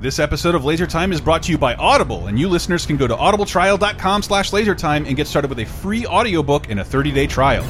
This episode of Laser Time is brought to you by Audible, and you listeners can go to audibletrial.com slash lasertime and get started with a free audiobook and a 30-day trial.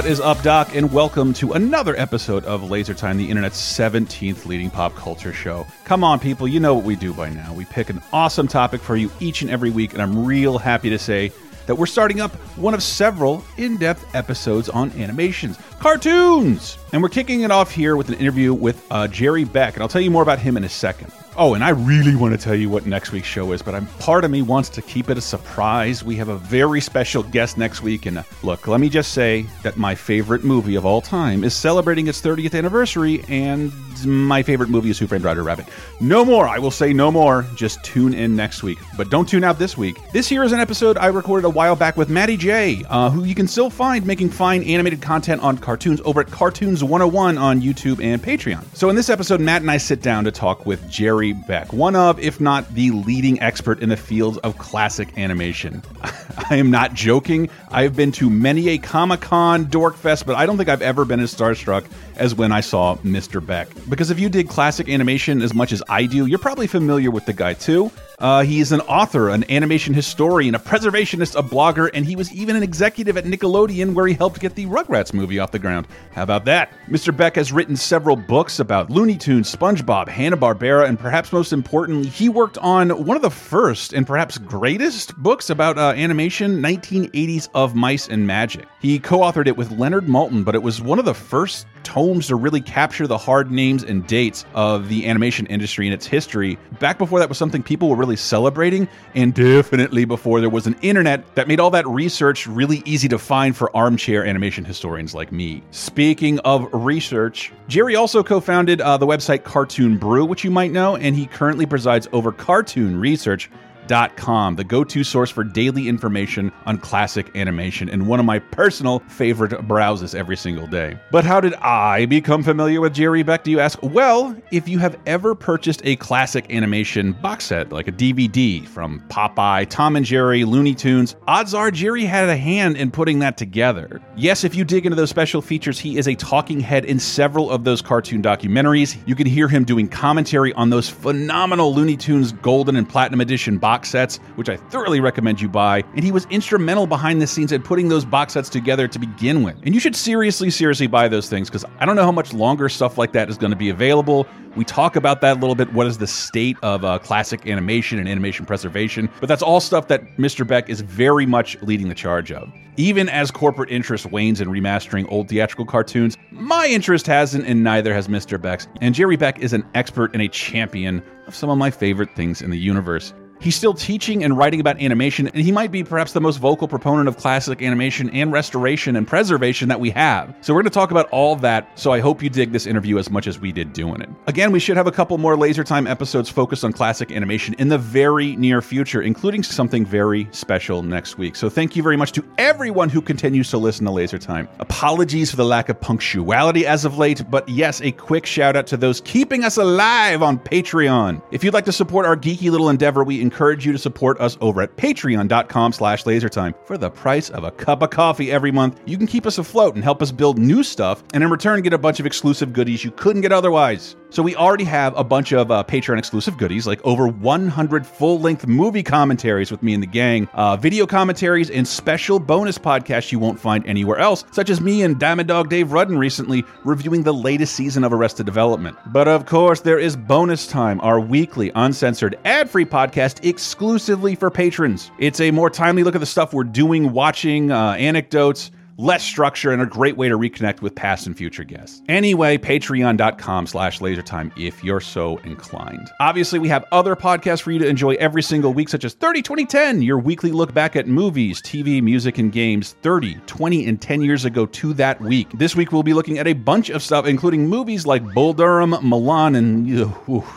What is up, Doc? And welcome to another episode of Laser Time, the internet's 17th leading pop culture show. Come on, people, you know what we do by now. We pick an awesome topic for you each and every week, and I'm real happy to say that we're starting up one of several in depth episodes on animations, cartoons! And we're kicking it off here with an interview with uh, Jerry Beck, and I'll tell you more about him in a second. Oh, and I really want to tell you what next week's show is, but I'm part of me wants to keep it a surprise. We have a very special guest next week, and uh, look, let me just say that my favorite movie of all time is celebrating its 30th anniversary, and my favorite movie is Who Framed Roger Rabbit. No more. I will say no more. Just tune in next week, but don't tune out this week. This here is an episode I recorded a while back with Maddie J, uh, who you can still find making fine animated content on cartoons over at Cartoons 101 on YouTube and Patreon. So in this episode, Matt and I sit down to talk with Jerry Beck, one of, if not the leading expert in the field of classic animation. I am not joking. I've been to many a Comic Con, Dork Fest, but I don't think I've ever been as starstruck as when I saw Mr. Beck. Because if you dig classic animation as much as I do, you're probably familiar with the guy too. Uh, he is an author, an animation historian, a preservationist, a blogger, and he was even an executive at Nickelodeon where he helped get the Rugrats movie off the ground. How about that? Mr. Beck has written several books about Looney Tunes, SpongeBob, Hanna-Barbera, and perhaps most importantly, he worked on one of the first and perhaps greatest books about uh, animation, 1980s of Mice and Magic. He co-authored it with Leonard Maltin, but it was one of the first tomes to really capture the hard names and dates of the animation industry and its history. Back before that was something people were really celebrating, and definitely before there was an internet that made all that research really easy to find for armchair animation historians like me. Speaking of research, Jerry also co founded uh, the website Cartoon Brew, which you might know, and he currently presides over cartoon research Com, the go to source for daily information on classic animation, and one of my personal favorite browsers every single day. But how did I become familiar with Jerry Beck, do you ask? Well, if you have ever purchased a classic animation box set, like a DVD from Popeye, Tom and Jerry, Looney Tunes, odds are Jerry had a hand in putting that together. Yes, if you dig into those special features, he is a talking head in several of those cartoon documentaries. You can hear him doing commentary on those phenomenal Looney Tunes Golden and Platinum Edition box box sets, which I thoroughly recommend you buy. And he was instrumental behind the scenes at putting those box sets together to begin with. And you should seriously, seriously buy those things because I don't know how much longer stuff like that is going to be available. We talk about that a little bit. What is the state of uh, classic animation and animation preservation? But that's all stuff that Mr. Beck is very much leading the charge of. Even as corporate interest wanes in remastering old theatrical cartoons, my interest hasn't, and neither has Mr. Beck's. And Jerry Beck is an expert and a champion of some of my favorite things in the universe. He's still teaching and writing about animation, and he might be perhaps the most vocal proponent of classic animation and restoration and preservation that we have. So we're going to talk about all that, so I hope you dig this interview as much as we did doing it. Again, we should have a couple more Laser Time episodes focused on classic animation in the very near future, including something very special next week. So thank you very much to everyone who continues to listen to Laser Time. Apologies for the lack of punctuality as of late, but yes, a quick shout out to those keeping us alive on Patreon. If you'd like to support our geeky little endeavor, we encourage you to support us over at patreon.com slash lasertime. For the price of a cup of coffee every month, you can keep us afloat and help us build new stuff, and in return get a bunch of exclusive goodies you couldn't get otherwise. So we already have a bunch of uh, Patreon exclusive goodies, like over 100 full-length movie commentaries with me and the gang, uh, video commentaries, and special bonus podcasts you won't find anywhere else, such as me and Diamond Dog Dave Rudden recently reviewing the latest season of Arrested Development. But of course, there is Bonus Time, our weekly, uncensored, ad-free podcast exclusively for patrons. It's a more timely look at the stuff we're doing, watching, uh, anecdotes, less structure, and a great way to reconnect with past and future guests. Anyway, patreon.com slash lasertime if you're so inclined. Obviously, we have other podcasts for you to enjoy every single week, such as 30 2010, your weekly look back at movies, TV, music, and games 30, 20, and 10 years ago to that week. This week, we'll be looking at a bunch of stuff, including movies like Bull Durham, Mulan, and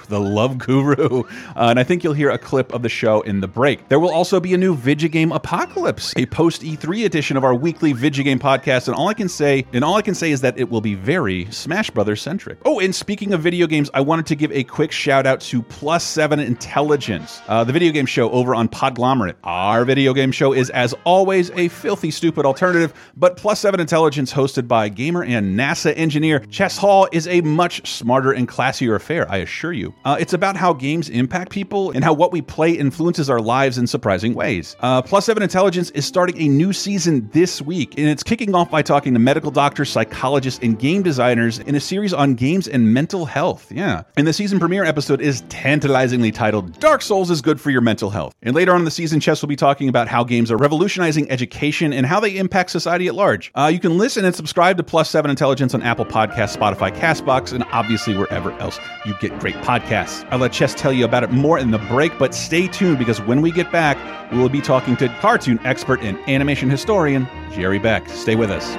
The Love Guru. Uh, and I think you'll hear a clip of the show in the break. There will also be a new Video Game Apocalypse, a post E3 edition of our weekly Video Game podcast, and all I can say, and all I can say is that it will be very Smash Brothers centric. Oh, and speaking of video games, I wanted to give a quick shout out to Plus Seven Intelligence, uh, the video game show over on Podglomerate. Our video game show is, as always, a filthy, stupid alternative, but Plus Seven Intelligence, hosted by gamer and NASA engineer Chess Hall, is a much smarter and classier affair. I assure you. Uh, it's about how games impact people and how what we play influences our lives in surprising ways. Uh, Plus Seven Intelligence is starting a new season this week, and it's kicking off by talking to medical doctors, psychologists, and game designers in a series on games and mental health. Yeah. And the season premiere episode is tantalizingly titled Dark Souls is Good for Your Mental Health. And later on in the season, Chess will be talking about how games are revolutionizing education and how they impact society at large. Uh, you can listen and subscribe to Plus Seven Intelligence on Apple Podcasts, Spotify, Castbox, and obviously wherever else you get great podcasts. I'll let Chess tell you about it more in the break, but stay tuned because when we get back, we will be talking to cartoon expert and animation historian Jerry Beck. Stay with us.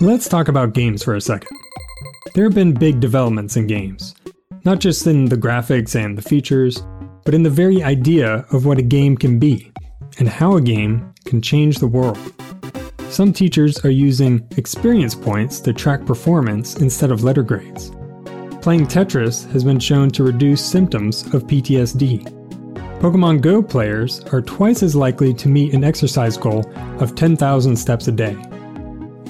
Let's talk about games for a second. There have been big developments in games, not just in the graphics and the features, but in the very idea of what a game can be and how a game can change the world. Some teachers are using experience points to track performance instead of letter grades. Playing Tetris has been shown to reduce symptoms of PTSD. Pokemon Go players are twice as likely to meet an exercise goal of 10,000 steps a day.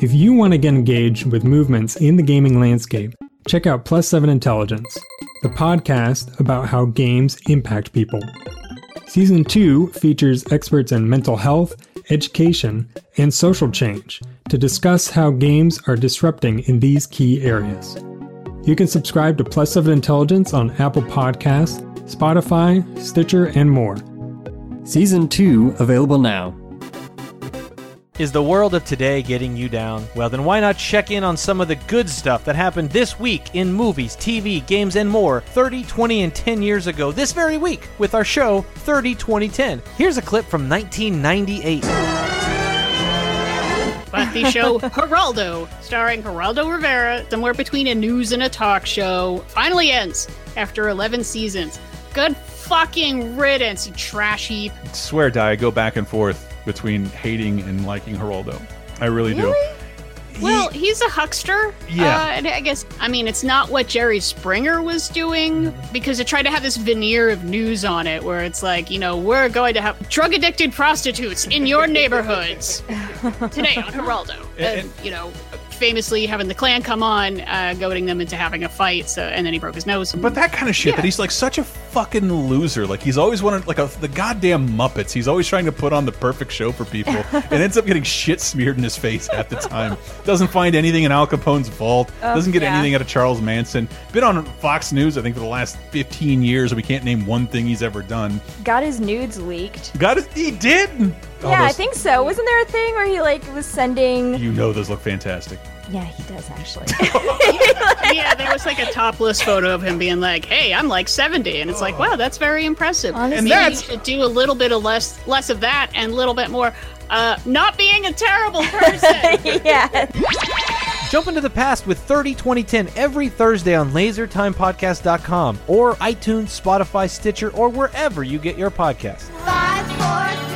If you want to get engaged with movements in the gaming landscape, check out Plus 7 Intelligence, the podcast about how games impact people. Season 2 features experts in mental health, education, and social change to discuss how games are disrupting in these key areas. You can subscribe to Plus 7 Intelligence on Apple Podcasts, Spotify, Stitcher, and more. Season 2 available now. Is the world of today getting you down? Well, then why not check in on some of the good stuff that happened this week in movies, TV, games, and more 30, 20, and 10 years ago this very week with our show 30, 20, 10. Here's a clip from 1998. The show Geraldo, starring Geraldo Rivera, somewhere between a news and a talk show, finally ends after 11 seasons. Good fucking riddance, you trash heap. Swear die, I go back and forth between hating and liking Geraldo. I really, do. Well, he's a huckster. Yeah. Uh, and I guess, I mean, it's not what Jerry Springer was doing because it tried to have this veneer of news on it where it's like, you know, we're going to have drug addicted prostitutes in your neighborhoods today on Geraldo. And, you know, famously having the Klan come on, uh, goading them into having a fight. So, and then he broke his nose. But that kind of shit Yeah. that he's like such a fucking loser. Like he's always wanted like a, the goddamn Muppets. He's always trying to put on the perfect show for people and ends up getting shit smeared in his face half the time. Doesn't find anything in Al Capone's vault. Doesn't get yeah. anything out of Charles Manson. Been on Fox News I think for the last 15 years. We can't name one thing he's ever done. Got his nudes leaked. Got it. He did. Oh, yeah, I think so. Wasn't there a thing where he like was sending? You know those look fantastic. Yeah, he does actually. yeah, there was like a topless photo of him being like, "Hey, I'm like 70," and it's like, "Wow, that's very impressive." Honestly. And Maybe that's- you should do a little bit of less less of that and a little bit more uh, not being a terrible person. yeah. Jump into the past with 30 2010 every Thursday on lasertimepodcast.com or iTunes, Spotify, Stitcher, or wherever you get your podcasts. Five, four, three, two, one.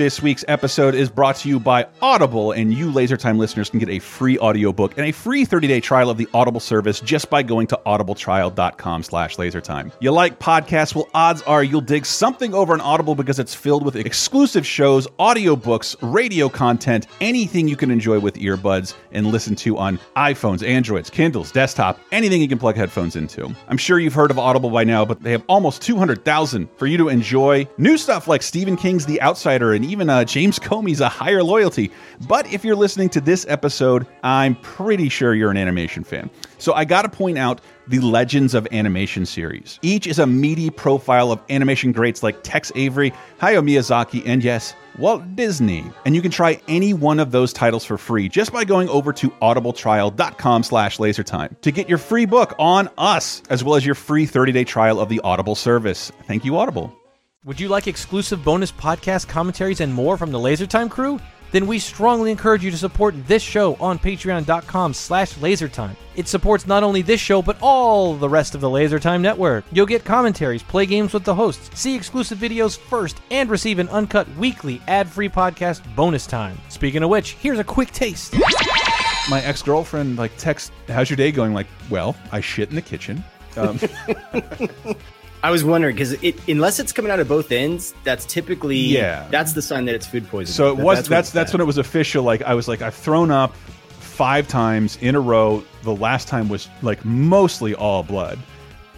This week's episode is brought to you by Audible, and you LaserTime listeners can get a free audiobook and a free 30-day trial of the Audible service just by going to audibletrial.com slash lasertime. You like podcasts? Well, odds are you'll dig something over on Audible because it's filled with exclusive shows, audiobooks, radio content, anything you can enjoy with earbuds and listen to on iPhones, Androids, Kindles, desktop, anything you can plug headphones into. I'm sure you've heard of Audible by now, but they have almost 200,000 for you to enjoy. New stuff like Stephen King's The Outsider and even uh, James Comey's A Higher Loyalty. But if you're listening to this episode, I'm pretty sure you're an animation fan. So I gotta point out the Legends of Animation series. Each is a meaty profile of animation greats like Tex Avery, Hayao Miyazaki, and yes, Walt Disney. And you can try any one of those titles for free just by going over to audibletrial.com slash lasertime to get your free book on us, as well as your free 30-day trial of the Audible service. Thank you, Audible. Would you like exclusive bonus podcast commentaries and more from the LaserTime crew? then we strongly encourage you to support this show on patreon.com slash lasertime. It supports not only this show, but all the rest of the Lasertime network. You'll get commentaries, play games with the hosts, see exclusive videos first, and receive an uncut weekly ad-free podcast bonus time. Speaking of which, here's a quick taste. My ex girlfriend like text, "How's your day going?" Like, well, I shit in the kitchen. Um, I was wondering because it, unless it's coming out of both ends, that's typically Yeah. That's the sign that it's food poisoning. So it That- was what that's that's when it was official. Like I was like I've thrown up five times in a row. The last time was like mostly all blood.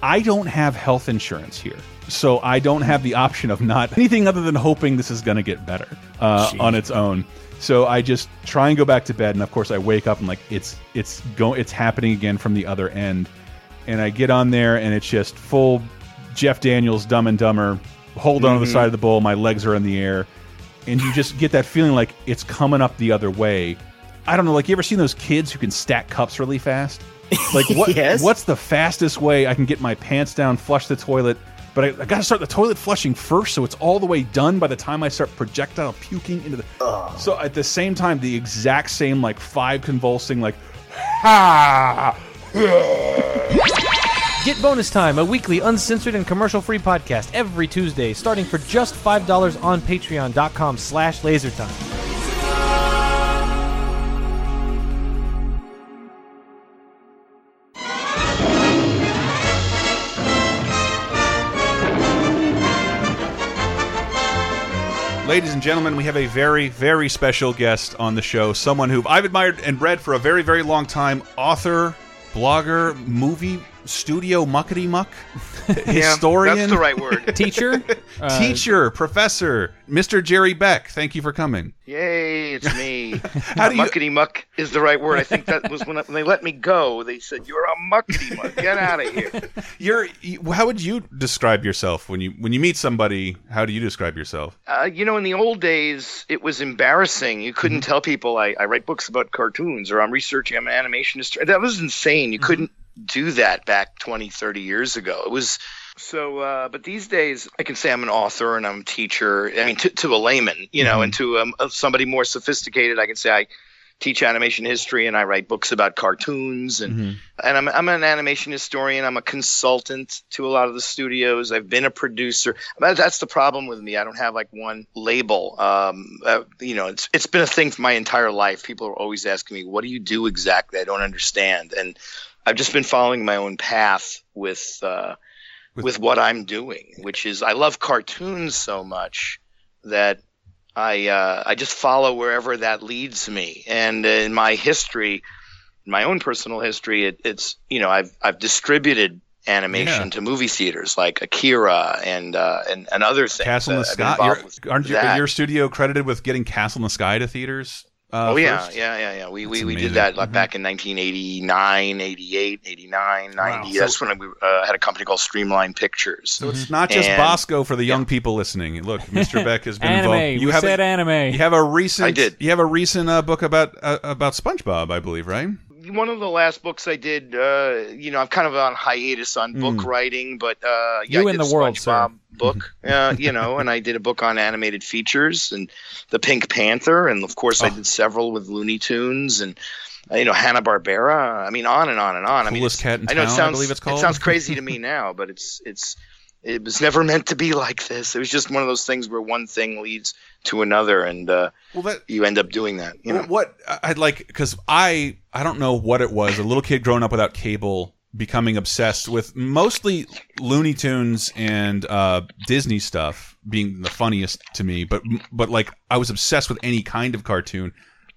I don't have health insurance here, so I don't have the option of not anything other than hoping this is going to get better uh, on its own. So I just try and go back to bed, and of course I wake up and like it's it's go it's happening again from the other end, and I get on there and it's just full Jeff Daniels, Dumb and Dumber, hold on to the Mm-hmm. side of the bowl, my legs are in the air, and you just get that feeling like it's coming up the other way. I don't know, like you ever seen those kids who can stack cups really fast? Like what? Yes. What's the fastest way I can get my pants down, flush the toilet? But I, I got to start the toilet flushing first, so it's all the way done by the time I start projectile puking into the. So at the same time, the exact same like five convulsing like, ha. Get Bonus Time, a weekly uncensored and commercial-free podcast every Tuesday, starting for just $5 on patreon.com slash lasertime. Ladies and gentlemen, we have a very, very special guest on the show. Someone who I've admired and read for a very, very long time. Author, blogger, movie studio muckety muck, historian, That's the right word. Teacher? Uh, teacher, professor, Mr. Jerry Beck. Thank you for coming. Yay, it's me. How do you- muckety muck is the right word. I think that was when, when they let me go. They said, "You're a muckety muck. Get out of here." You're. you- How would you describe yourself when you when you meet somebody? How do you describe yourself? Uh, you know, in the old days, it was embarrassing. You couldn't Mm-hmm. tell people I, I write books about cartoons or I'm researching. I'm an animationist. That was insane. You Mm-hmm. couldn't do that back 20, 30 years ago. It was so. Uh, but these days, I can say I'm an author and I'm a teacher. I mean, to, to a layman, you know, Mm-hmm. and to um, somebody more sophisticated, I can say I teach animation history and I write books about cartoons and Mm-hmm. and I'm I'm an animation historian. I'm a consultant to a lot of the studios. I've been a producer. That- That's the problem with me. I don't have like one label. Um, uh, you know, it's it's been a thing for my entire life. People are always asking me, "What do you do exactly?" I don't understand, and I've just been following my own path with uh, With- with what I'm doing, which is I love cartoons so much that I uh, I just follow wherever that leads me. And in my history, my own personal history, it, it's you know I've I've distributed animation Yeah. to movie theaters like Akira and uh, and and other things. Castle in the Sky. Aren't you, your studio credited with getting Castle in the Sky to theaters? Uh, oh yeah, first? yeah, yeah, yeah. We we, That's we amazing. did that like Mhm. back in 1989, 88, 89, 90. Wow. That's when we uh, had a company called Streamline Pictures. So it's not just And- Bosco for the young people listening. Look, Mr. Beck has been Anime. involved. You we have said a, anime. you have a recent. I did. You have a recent uh, book about uh, about SpongeBob, I believe, right? One of the last books I did, uh, you know, I'm kind of on hiatus on book Mm. writing, but uh, yeah, You I and did the world, sir. SpongeBob book, uh, you know, and I did a book on animated features and the Pink Panther, and of course I Oh. did several with Looney Tunes and. Uh, you know Hanna Barbera. I mean, on and on and on. I mean, cat in I know it town, I sounds, believe it's called. It sounds crazy to me now, but it's it's it was never meant to be like this. It was just one of those things where one thing leads to another, and uh, Well, that you end up doing that. You know, what I'd like because I I don't know what it was. A little kid growing up without cable, becoming obsessed with mostly Looney Tunes and uh, Disney stuff being the funniest to me. But but like I was obsessed with any kind of cartoon.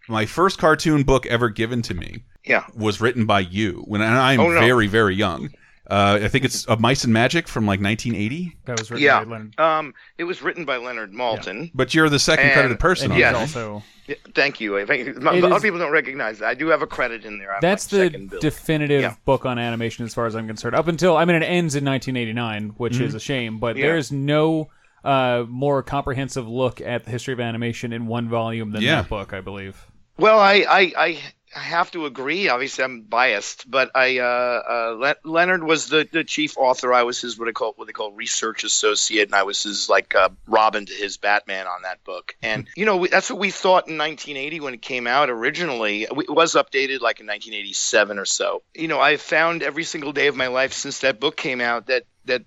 My first cartoon book ever given to me yeah. was written by you when and I'm Oh, no. very very young. Uh, I think it's of Mice and Magic from like 1980. That was written Yeah. by Leonard. Um, it was written by Leonard Maltin. But you're the second And- credited person. And on he's Yeah. also Yeah, Thank you. I think a lot of people don't recognize that. I do have a credit in there. I'm That's like the definitive Yeah. book on animation as far as I'm concerned. Up until I mean, it ends in 1989, which is a shame. But Yeah. there's no uh, more comprehensive look at the history of animation in one volume than Yeah. that book, I believe. Well, I, I, I, I have to agree. Obviously, I'm biased, but I uh, uh, Le- Leonard was the, the chief author. I was his what they call what they call research associate, and I was his like uh, Robin to his Batman on that book. And you know we, that's what we thought in 1980 when it came out originally. It was updated like in 1987 or so. You know, I've found every single day of my life since that book came out that that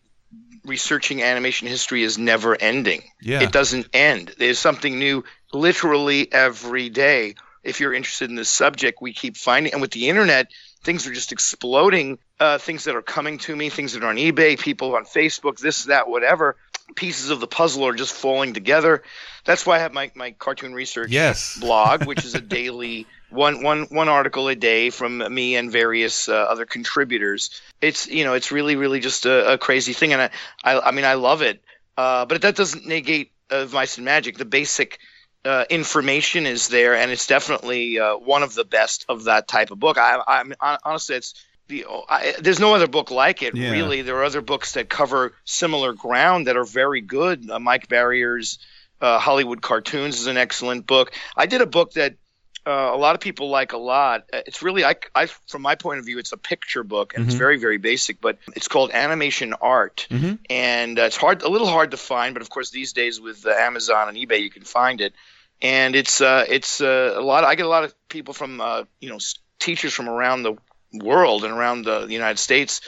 researching animation history is never ending. Yeah. It doesn't end. There's something new literally every day. If you're interested in this subject, we keep finding, and with the internet, things are just exploding. Uh, things that are coming to me, things that are on eBay, people on Facebook, this, that, whatever. Pieces of the puzzle are just falling together. That's why I have my, my cartoon research Yes. blog, which is a daily one one one article a day from me and various uh, other contributors. It's you know it's really really just a, a crazy thing, and I, I I mean I love it, uh, but that doesn't negate uh, Mice and Magic. The basic uh, information is there, and it's definitely uh, one of the best of that type of book. I, I'm honestly, it's the I, there's no other book like it. Yeah. Really, there are other books that cover similar ground that are very good. Uh, Mike Barrier's uh, Hollywood Cartoons is an excellent book. I did a book that uh, a lot of people like a lot. Uh, It's really, I, I, from my point of view, it's a picture book and it's Mhm. very, very basic. But it's called Animation Art, Mhm. and uh, it's hard, a little hard to find. But of course, these days with uh, Amazon and eBay, you can find it. And it's, uh, it's uh, a lot. I get a lot of people from, uh, you know, teachers from around the world and around the United States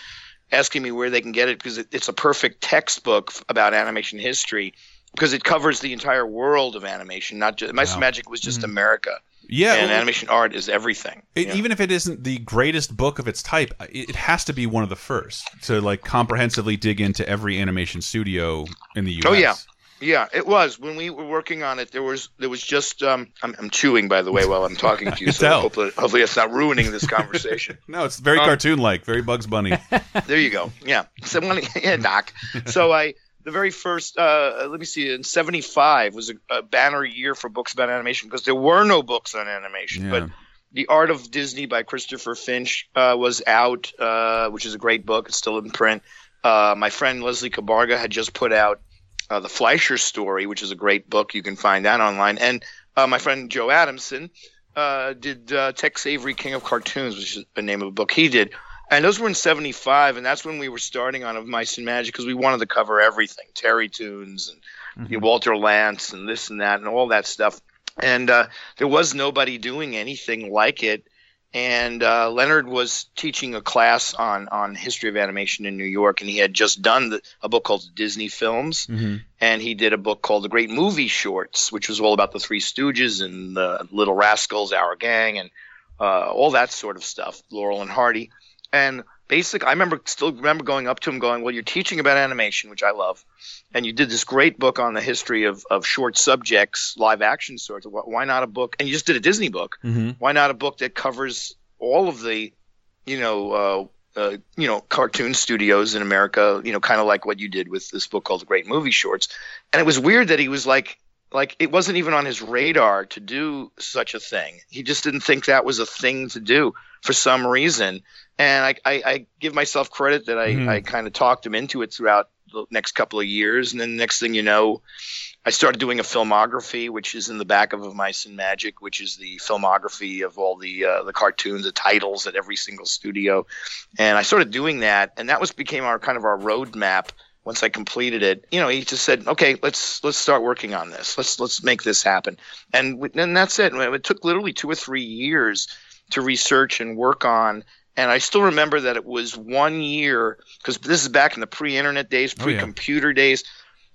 asking me where they can get it because it, it's a perfect textbook about animation history because it covers the entire world of animation, not just Mice Wow. Magic was just America. Yeah, and well- animation art is everything. It, Even if it isn't the greatest book of its type, it, it has to be one of the first to like comprehensively dig into every animation studio in the U.S. Oh yeah, yeah, it was when we were working on it. There was there was just um, I'm, I'm chewing by the way while I'm talking to you, so hopefully hopefully it's not ruining this conversation. No, it's very Um, cartoon-like, very Bugs Bunny. there you go. Yeah. So when, yeah, Doc. So I the very first uh, let me see in 75 was a, a banner year for books about animation because there were no books on animation. Yeah. but the art of disney by christopher finch uh, was out uh, which is a great book. It's still in print. Uh, my friend leslie cabarga had just put out uh, the fleischer story which is a great book. You can find that online. And uh, my friend joe adamson uh, did uh, Tex Avery King of Cartoons, which is the name of a book he did. And those were in 75, and that's when we were starting on Of Mice and Magic because we wanted to cover everything Terrytoons and you know, Walter Lantz and this and that and all that stuff. And uh, there was nobody doing anything like it. And uh, Leonard was teaching a class on, on history of animation in New York, and he had just done the, a book called Disney Films Mhm. and he did a book called The Great Movie Shorts, which was all about the Three Stooges and the Little Rascals, Our Gang, and uh, all that sort of stuff. Laurel and Hardy, and basically, I remember still remember going up to him, going, "Well, you're teaching about animation, which I love, and you did this great book on the history of of short subjects, live action sorts. Wh- Why not a book? And you just did a Disney book. Mhm. Why not a book that covers all of the, you know." Uh, uh, you know, cartoon studios in America, you know, kind of like what you did with this book called The Great Movie Shorts. And it was weird that he was like, like it wasn't even on his radar to do such a thing. He just didn't think that was a thing to do for some reason. And I, I, I give myself credit that I, Mhm. I kind of talked him into it throughout the next couple of years. And then next thing you know, I started doing a filmography, which is in the back of, of Mice and Magic, which is the filmography of all the uh, the cartoons, the titles at every single studio. And I started doing that, and that was became our kind of our roadmap. Once I completed it, you know, he just said, "Okay, let's let's start working on this. Let's let's make this happen." And and that's it. It took literally two or three years to research and work on. And I still remember that it was one year because this is back in the pre-internet days, Oh, yeah. pre-computer days.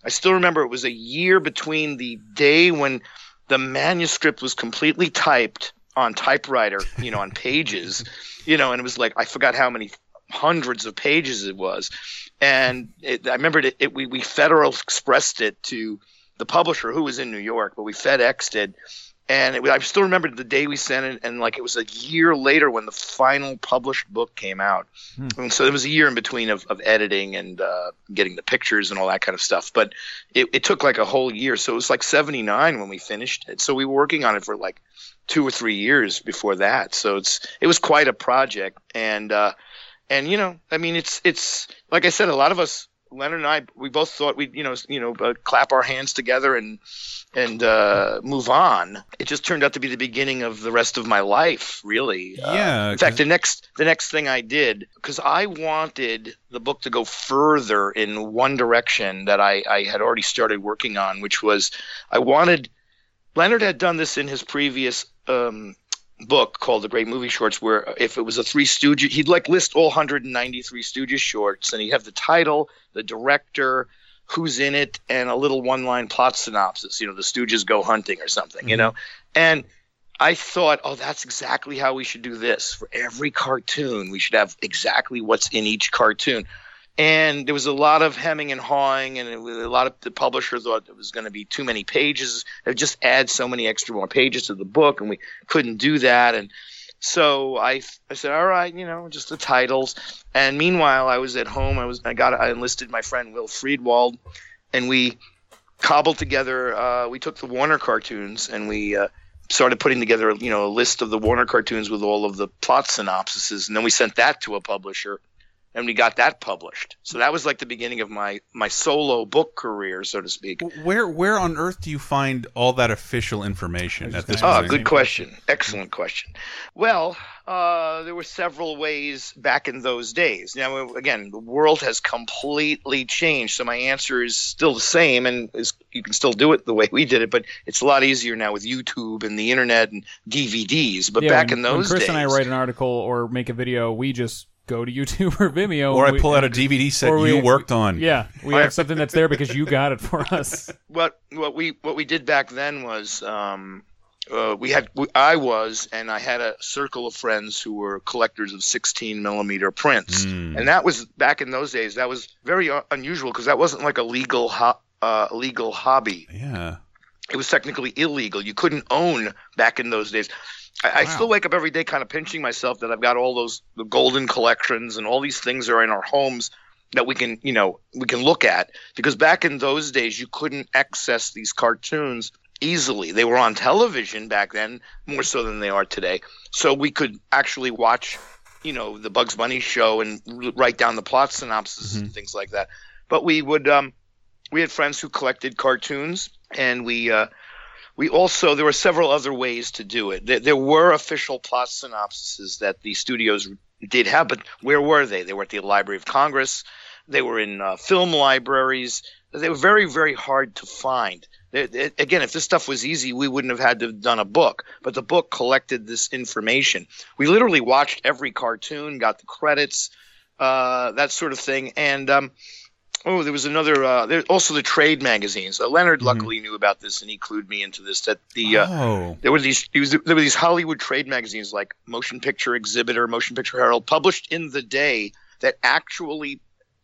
I still remember it was a year between the day when the manuscript was completely typed on typewriter, you know, on pages, you know, and it was like I forgot how many hundreds of pages it was, and it, I remember it, it. We we Federal Expressed it to the publisher who was in New York, but we FedExed it, and it, I still remember the day we sent it, and like it was a year later when the final published book came out, and so there was a year in between of, of editing and uh, getting the pictures and all that kind of stuff. But it, it took like a whole year, so it was like '79 when we finished it. So we were working on it for like two or three years before that. So it's it was quite a project, and uh, and you know, I mean, it's it's like I said, a lot of us Leonard and I, we both thought we'd, you know, you know, uh, clap our hands together and and uh, move on. It just turned out to be the beginning of the rest of my life, really. Uh, Yeah, in fact, the next the next thing I did because I wanted the book to go further in one direction that I, I had already started working on, which was I wanted. Leonard had done this in his previous um, book called The Great Movie Shorts, where if it was a Three Stooges, he'd like list all 193 Stooges shorts, and he'd have the title, the director, who's in it, and a little one-line plot synopsis. You know, the Stooges go hunting or something. You mm-hmm. know, and I thought, oh, that's exactly how we should do this for every cartoon. We should have exactly what's in each cartoon. And there was a lot of hemming and hawing, and a lot of the publisher thought it was going to be too many pages. It would just add so many extra more pages to the book, and we couldn't do that. And so I, I said, all right, you know, just the titles. And meanwhile, I was at home. I was, I got, I enlisted my friend Will Friedwald, and we cobbled together. Uh, we took the Warner cartoons and we uh, started putting together, you know, a list of the Warner cartoons with all of the plot synopsises, and then we sent that to a publisher, and we got that published. So that was like the beginning of my my solo book career, so to speak. Where where on earth do you find all that official information at this Oh, point? good question. Excellent question. Well, uh, there were several ways back in those days. Now, again, the world has completely changed, so my answer is still the same, and is, you can still do it the way we did it, but it's a lot easier now with YouTube and the internet and DVDs. But Yeah, back when, in those when Chris days, and I write an article or make a video, we just go to YouTube or Vimeo, Or I we- pull out a DVD set or we- you worked on. Yeah, we have something that's there because you got it for us. what what we what we did back then was um, uh, we had we, I was and I had a circle of friends who were collectors of 16 millimeter prints, Mm. and that was back in those days. That was very uh, unusual because that wasn't like a legal ho- uh, legal hobby. Yeah. It was technically illegal. You couldn't own back in those days. I, I still wake up every day kind of pinching myself that I've got all those the golden collections and all these things are in our homes that we can you know we can look at. Because back in those days you couldn't access these cartoons easily. They were on television back then more so than they are today. So we could actually watch you know the bugs bunny show and write down the plot synopsis and things like that. But we would um we had friends who collected cartoons and we uh we also there were several other ways to do it. There, there were official plot synopses that the studios did have, but where were they? They were at the Library of Congress. They were in uh, film libraries. They were very, very hard to find. Again, if this stuff was easy, we wouldn't have had to have done a book. But the book collected this information. We literally watched every cartoon, got the credits, uh, that sort of thing, and um, Oh, there was another. Uh, there also the trade magazines. Uh, Leonard luckily knew about this, and he clued me into this. That the uh, Oh. there were these it was, there were these Hollywood trade magazines like Motion Picture Exhibitor, Motion Picture Herald, published in the day that actually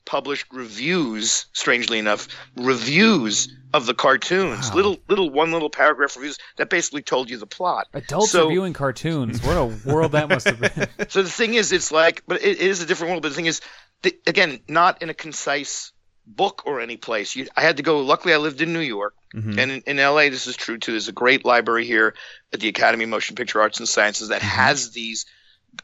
published reviews. Strangely enough, reviews of the cartoons, little little one little paragraph reviews that basically told you the plot. Adults So- reviewing cartoons. What a world that must have been. so the thing is, it's like, but it, it is a different world. But the thing is, the, again, not in a concise book or any place. You, I had to go. Luckily, I lived in New York, Mhm. and in, in LA, this is true too. There's a great library here at the Academy of Motion Picture Arts and Sciences that has these.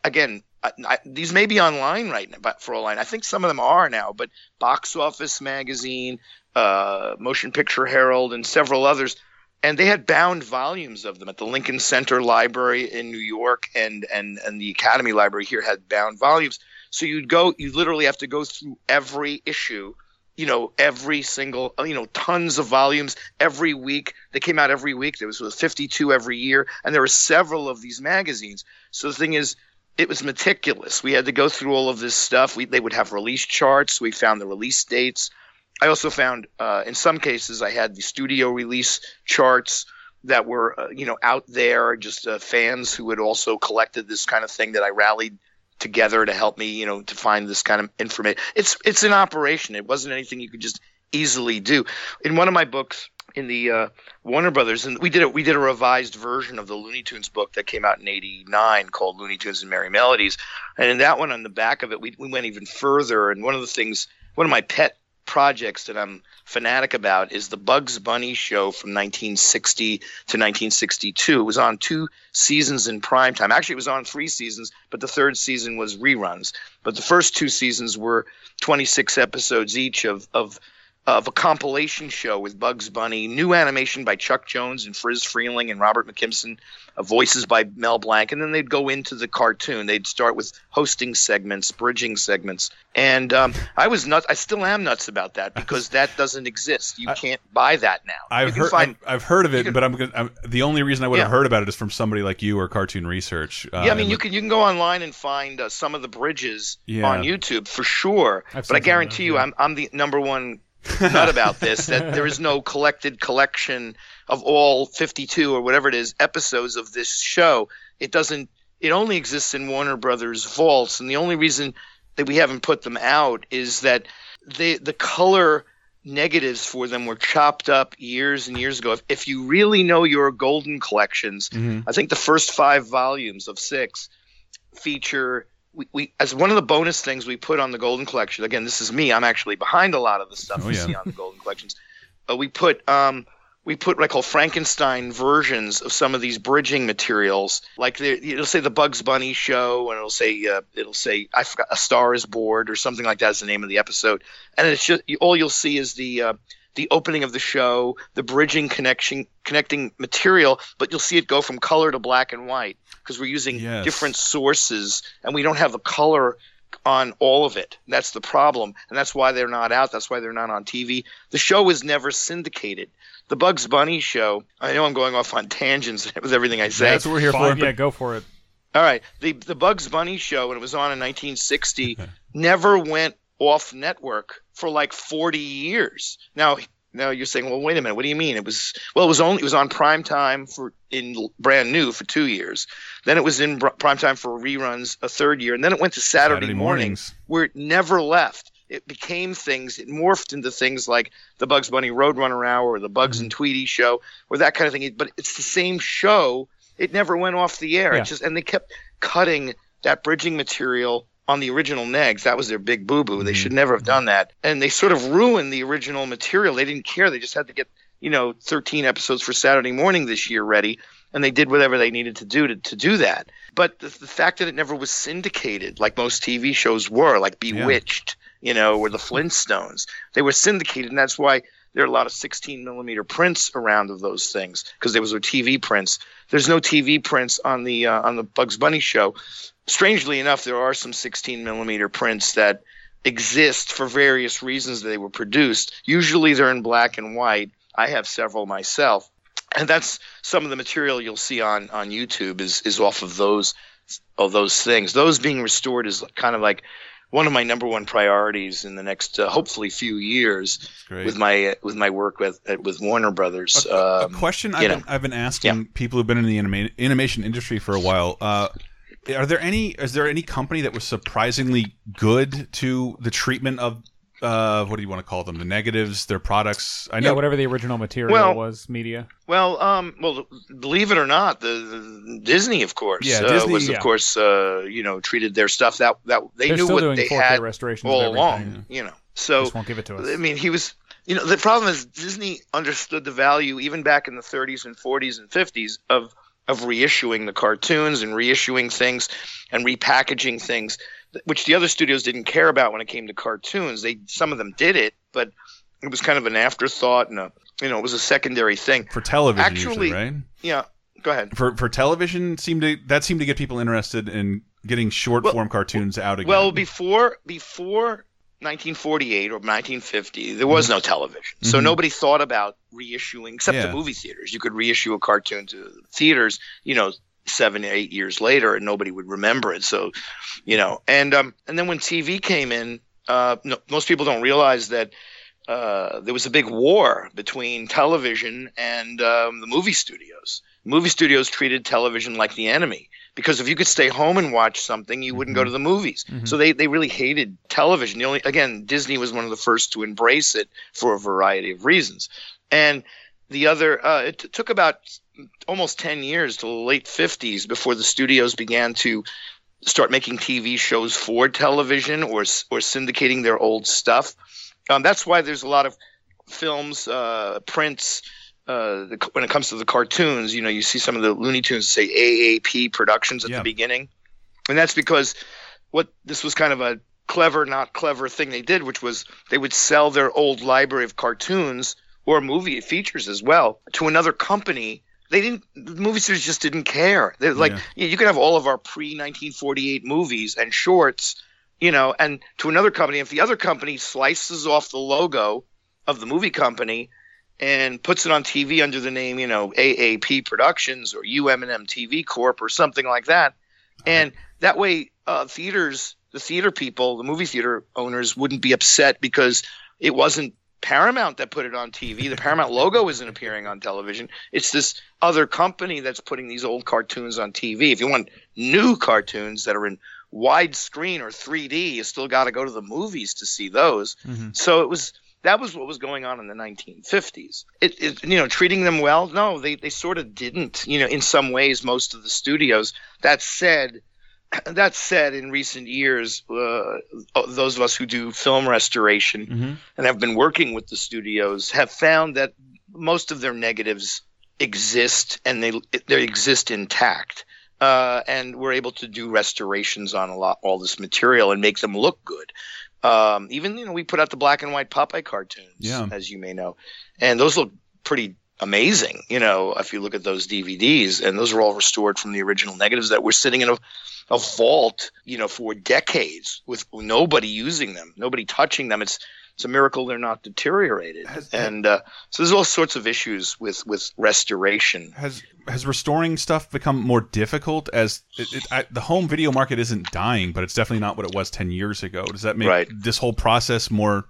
Again, I, I, these may be online right now, but for all I. I think some of them are now. But Box Office Magazine, uh, Motion Picture Herald, and several others and they had bound volumes of them at the Lincoln Center Library in New York and and and the Academy Library here had bound volumes. So you'd go, you literally have to go through every issue, you know, every single, you know, tons of volumes every week. They came out every week. There was 52 every year, and there were several of these magazines. So the thing is, it was meticulous. We had to go through all of this stuff. We, they would have release charts. We found the release dates. I also found, uh, in some cases, I had the studio release charts that were, uh, you know, out there. Just uh, fans who had also collected this kind of thing that I rallied together to help me, you know, to find this kind of information. It's it's an operation. It wasn't anything you could just easily do. In one of my books, in the uh, Warner Brothers, and we did it. We did a revised version of the Looney Tunes book that came out in '89 called Looney Tunes and Merrie Melodies, and in that one, on the back of it, we we went even further. And one of the things, one of my pet projects that I'm fanatic about is the Bugs Bunny show from 1960 to 1962. It was on two seasons in prime time. Actually, it was on three seasons, but the third season was reruns. But the first two seasons were 26 episodes each of of of a compilation show with Bugs Bunny, new animation by Chuck Jones and Friz Freleng and Robert McKimson, uh, voices by Mel Blanc, and then they'd go into the cartoon. They'd start with hosting segments, bridging segments, and um, I was nuts. I still am nuts about that because that doesn't exist. You can't buy that now. I've heard find I've, I've heard of it, can- but I'm, gonna, I'm the only reason I would have heard about it is from somebody like you or Cartoon Research. Uh, yeah, I mean, you can you can go online and find uh, some of the bridges Yeah. on YouTube for sure. I've but I guarantee those, you, yeah. I'm I'm the number one nut about this. That there is no collected collection of all 52 or whatever it is episodes of this show. It doesn't. It only exists in Warner Brothers vaults, and the only reason that we haven't put them out is that the the color negatives for them were chopped up years and years ago. If, if you really know your golden collections, Mhm. I think the first five volumes of six feature. We, we as one of the bonus things we put on the Golden Collection. Again, this is me. I'm actually behind a lot of the stuff Oh, you yeah. see on the Golden Collections. But we put um, we put what I call Frankenstein versions of some of these bridging materials. Like the, it'll say the Bugs Bunny show, and it'll say uh, it'll say I forgot a Star is Bored or something like that is the name of the episode. And it's just all you'll see is the uh, the opening of the show, the bridging connection connecting material, but you'll see it go from color to black and white because we're using Yes. different sources and we don't have the color on all of it. That's the problem, and that's why they're not out. That's why they're not on TV. The show was never syndicated. The Bugs Bunny show. I know I'm going off on tangents with everything I say. That's what we're here Fine, for. yeah, go for it. All right. The the Bugs Bunny show when it was on in 1960 never went off network for like 40 years. Now now you're saying, well, wait a minute. What do you mean? It was well, it was only it was on prime time for in brand new for two years. Then it was in br- prime time for reruns a third year, and then it went to Saturday, Saturday mornings, mornings. where it never left. It became things. It morphed into things like the Bugs Bunny Roadrunner Hour or the Bugs mm-hmm. and Tweety show or that kind of thing. But it's the same show. It never went off the air. Yeah. It just and they kept cutting that bridging material on the original negs. That was their big boo boo. They mm-hmm. should never have done that. And they sort of ruined the original material. They didn't care. They just had to get, you know, 13 episodes for Saturday morning this year ready. And they did whatever they needed to do to, to do that. But the, the fact that it never was syndicated, like most TV shows were, like Bewitched, you know, or the Flintstones, they were syndicated. And that's why there are a lot of 16 millimeter prints around of those things because there was no TV prints. There's no TV prints on the uh, on the Bugs Bunny show. Strangely enough, there are some 16 millimeter prints that exist for various reasons they were produced. Usually they're in black and white. I have several myself. And that's some of the material you'll see on, on YouTube is, is off of those of those things. Those being restored is kind of like one of my number one priorities in the next uh, hopefully few years with my with my work with uh, with Warner Brothers. a Um, question I've been, I've been asking people who've been in the anima animation industry for a while. Uh, are there any? Is there any company that was surprisingly good to the treatment of? Uh, what do you want to call them? The negatives, their products. I know Yeah, whatever the original material Well- was, media. Well, um, well, believe it or not, the, the Disney, of course, Yeah, uh, Disney, was of yeah. course, uh, you know, treated their stuff that that they They're knew what doing they 4K had restorations all along, everything. you know. So Just won't give it to us. I mean, he was, you know, the problem is Disney understood the value even back in the 30s and 40s and 50s of of reissuing the cartoons and reissuing things and repackaging things, which the other studios didn't care about when it came to cartoons. They some of them did it, but it was kind of an afterthought and a you know it was a secondary thing. for television, Actually- usually, right? Yeah, go ahead. For for television, seemed to that seemed to get people interested in getting short form cartoons out again. Well, before before 1948 or 1950, there was no television, so Mhm. nobody thought about reissuing except Yeah. the movie theaters. You could reissue a cartoon to theaters, you know, seven eight years later, and nobody would remember it. So, you know, and um, and then when TV came in, uh, no, most people don't realize that. Uh, there was a big war between television and um, the movie studios. Movie studios treated television like the enemy because if you could stay home and watch something, you wouldn't go to the movies. So they, they really hated television. The only again, Disney was one of the first to embrace it for a variety of reasons, and the other uh, it t- took about almost ten years to the late fifties before the studios began to start making TV shows for television or or syndicating their old stuff. Um, that's why there's a lot of films, uh, prints. Uh, the, when it comes to the cartoons, you know, you see some of the Looney Tunes say AAP Productions at Yeah. the beginning, and that's because what this was kind of a clever, not clever thing they did, which was they would sell their old library of cartoons or movie features as well to another company. They didn't. The movie studios just didn't care. They're like, Yeah. you can have all of our pre 1948 movies and shorts, you know, and to another company. If the other company slices off the logo of the movie company and puts it on TV under the name, you know, AAP Productions or UM&M TV Corp or something like that, and that way, uh, theaters, the theater people, the movie theater owners wouldn't be upset because it wasn't Paramount that put it on TV. The Paramount logo isn't appearing on television. It's this other company that's putting these old cartoons on TV. If you want new cartoons that are in widescreen or 3D, you still got to go to the movies to see those. Mm-hmm. So it was that was what was going on in the 1950s. It, it you know treating them well? No, they they sort of didn't. You know, in some ways, most of the studios. That said, that said, in recent years, uh, those of us who do film restoration and have been working with the studios have found that most of their negatives exist and they they exist intact. Uh, and we're able to do restorations on a lot all this material and make them look good. Um, even you know we put out the black and white Popeye cartoons, Yeah. as you may know, and those look pretty amazing. You know, if you look at those DVDs, and those are all restored from the original negatives that were sitting in a, a vault, you know, for decades with nobody using them, nobody touching them. It's it's a miracle they're not deteriorated. and uh, so there's all sorts of issues with with restoration. Has has restoring stuff become more difficult as it, it, I, the home video market isn't dying, but it's definitely not what it was ten years ago. Does that make Right. this whole process more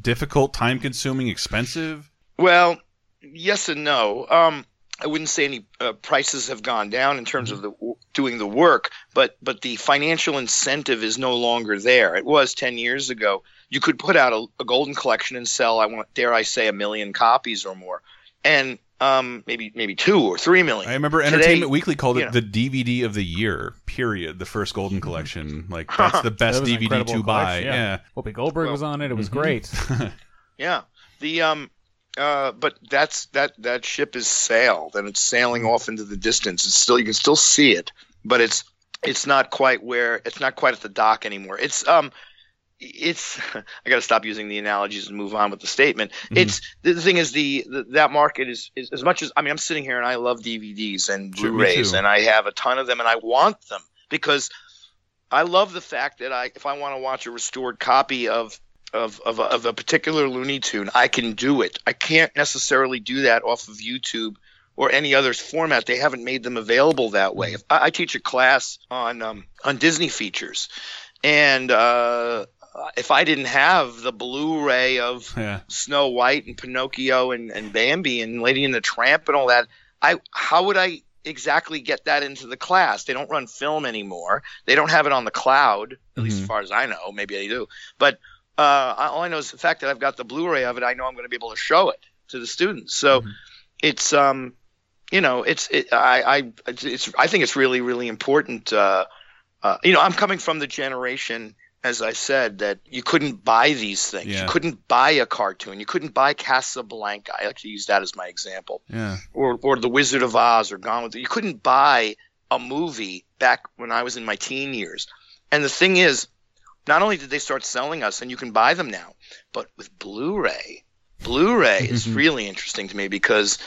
difficult, time consuming, expensive? Well, yes and no. Um, I wouldn't say any uh, prices have gone down in terms of the doing the work, but but the financial incentive is no longer there. It was ten years ago. You could put out a, a golden collection and sell, I want, dare I say, a million copies or more, and um, maybe maybe two or three million. I remember Today, Entertainment Weekly called it know. the DVD of the year. Period. The first Golden Collection. Like that's the best That DVD incredible to buy. collection, Yeah. Whoopi Goldberg was on it. It was great. Yeah. The um uh but that's that that ship is sailed and it's sailing off into the distance. It's still you can still see it, but it's it's not quite where it's not quite at the dock anymore. It's um it's I got to stop using the analogies and move on with the statement. It's the, the thing is the, the that market is, is as much as I mean I'm sitting here and I love DVDs and Sure, Blu-rays and I have a ton of them and I want them because I love the fact that I if I want to watch a restored copy of of of a, of a particular Looney Tune, I can do it. I can't necessarily do that off of YouTube or any other format. They haven't made them available that way. If I, I teach a class on um, on Disney features, and uh, if I didn't have the Blu-ray of Yeah. Snow White and Pinocchio and, and Bambi and Lady and the Tramp and all that, I how would I exactly get that into the class? They don't run film anymore. They don't have it on the cloud, at least as far as I know. Maybe they do, but uh, all I know is the fact that I've got the Blu-ray of it. I know I'm going to be able to show it to the students. So it's um, you know, it's it, I I it's, it's I think it's really really important. Uh, uh, you know, I'm coming from the generation, as I said, that you couldn't buy these things. Yeah. You couldn't buy a cartoon. You couldn't buy Casablanca. I like to use that as my example Yeah. or or The Wizard of Oz or Gone with the You couldn't buy a movie back when I was in my teen years. And the thing is, not only did they start selling us and you can buy them now, but with Blu-ray. Blu-ray is mm-hmm. really interesting to me because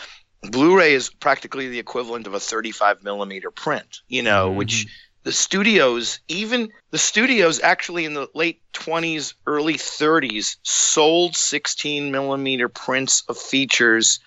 Blu-ray is practically the equivalent of a 35 millimeter print, you know, mm-hmm. which the studios, even the studios actually in the late 20s, early 30s, sold 16 millimeter prints of features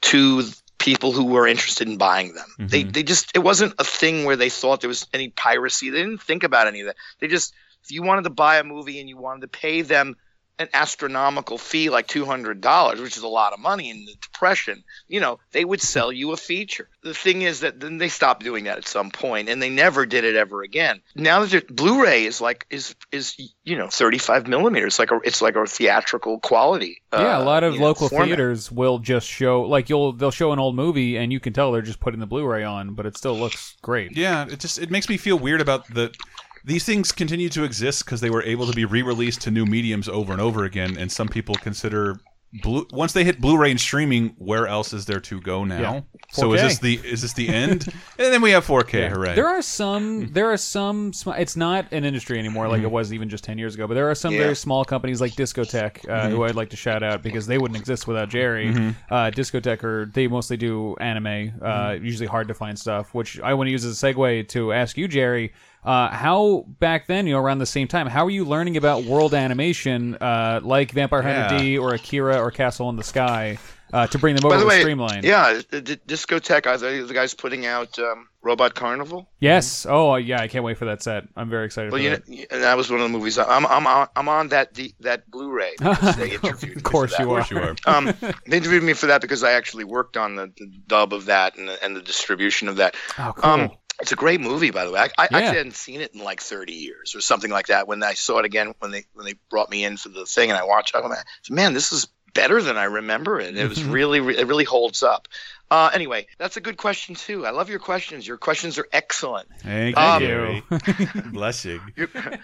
to people who were interested in buying them. They mm-hmm. they just it wasn't a thing where they thought there was any piracy. They didn't think about any of that. They just if you wanted to buy a movie and you wanted to pay them an astronomical fee like $200 which is a lot of money in the depression you know they would sell you a feature. The thing is that then they stopped doing that at some point and they never did it ever again. Now that blu-ray is like is is you know 35 millimeters like a it's like a theatrical quality yeah, a uh, lot of you know, local theaters will just show like you'll they'll show an old movie and you can tell they're just putting the Blu-ray on, but it still looks great. Yeah, it just it makes me feel weird about the these things continue to exist because they were able to be re-released to new mediums over and over again, and some people consider. Blue, once they hit Blu-ray and streaming, where else is there to go now? Yeah. So is this the is this the end? and then we have 4K. Hooray! There are some. There are some. It's not an industry anymore like it was even just ten years ago. But there are some Yeah. very small companies like Discotek, uh, who I'd like to shout out because they wouldn't exist without Jerry. Uh, Discotek, are they mostly do anime, uh, usually hard to find stuff. Which I want to use as a segue to ask you, Jerry. Uh, how back then, you know, around the same time, how were you learning about world animation, uh, like Vampire Hunter Yeah. D or Akira or Castle in the Sky, uh, to bring them over By the to way, Streamline? yeah, the, the Discotek. Are they the guys putting out um, Robot Carnival? Yes. Oh, yeah. I can't wait for that set. I'm very excited. Well, for you that. know, and that was one of the movies. I'm I'm on, I'm on that the, that Blu-ray. they interviewed of course you are. Of course you are. um, they interviewed me for that because I actually worked on the, the dub of that and the, and the distribution of that. Oh, cool. Um, it's a great movie, by the way. I, I Yeah. actually hadn't seen it in like 30 years or something like that. When I saw it again, when they when they brought me in for the thing, and I watched, it, I'm like, man, this is better than I remember it. It was mm-hmm. really, re- it really holds up. Uh, anyway, that's a good question too. I love your questions. Your questions are excellent. Thank you, Um, Gary. Bless you. You're-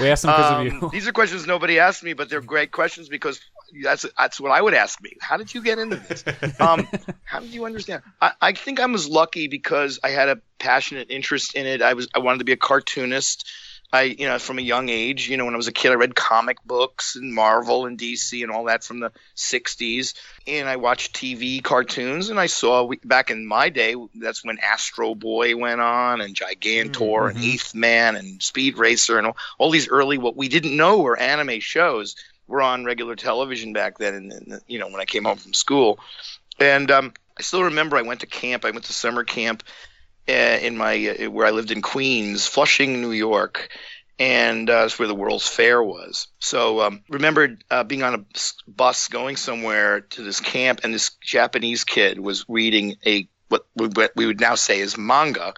we asked them because Um, of you. these are questions nobody asked me, but they're great questions because that's that's what I would ask me. How did you get into this? Um, how did you understand? I, I think I was lucky because I had a passionate interest in it. I was I wanted to be a cartoonist. I you know from a young age, you know when I was a kid, I read comic books and Marvel and DC and all that from the '60s, and I watched TV cartoons. And I saw back in my day, that's when Astro Boy went on and Gigantor and Eighth Man and Speed Racer and all, all these early what we didn't know were anime shows were on regular television back then. And, and you know when I came home from school, and um, I still remember I went to camp. I went to summer camp in my uh, where I lived in Queens, Flushing, New York, and uh, that's where the World's Fair was. So um, remembered uh, being on a bus going somewhere to this camp, and this Japanese kid was reading a what we, what we would now say is manga,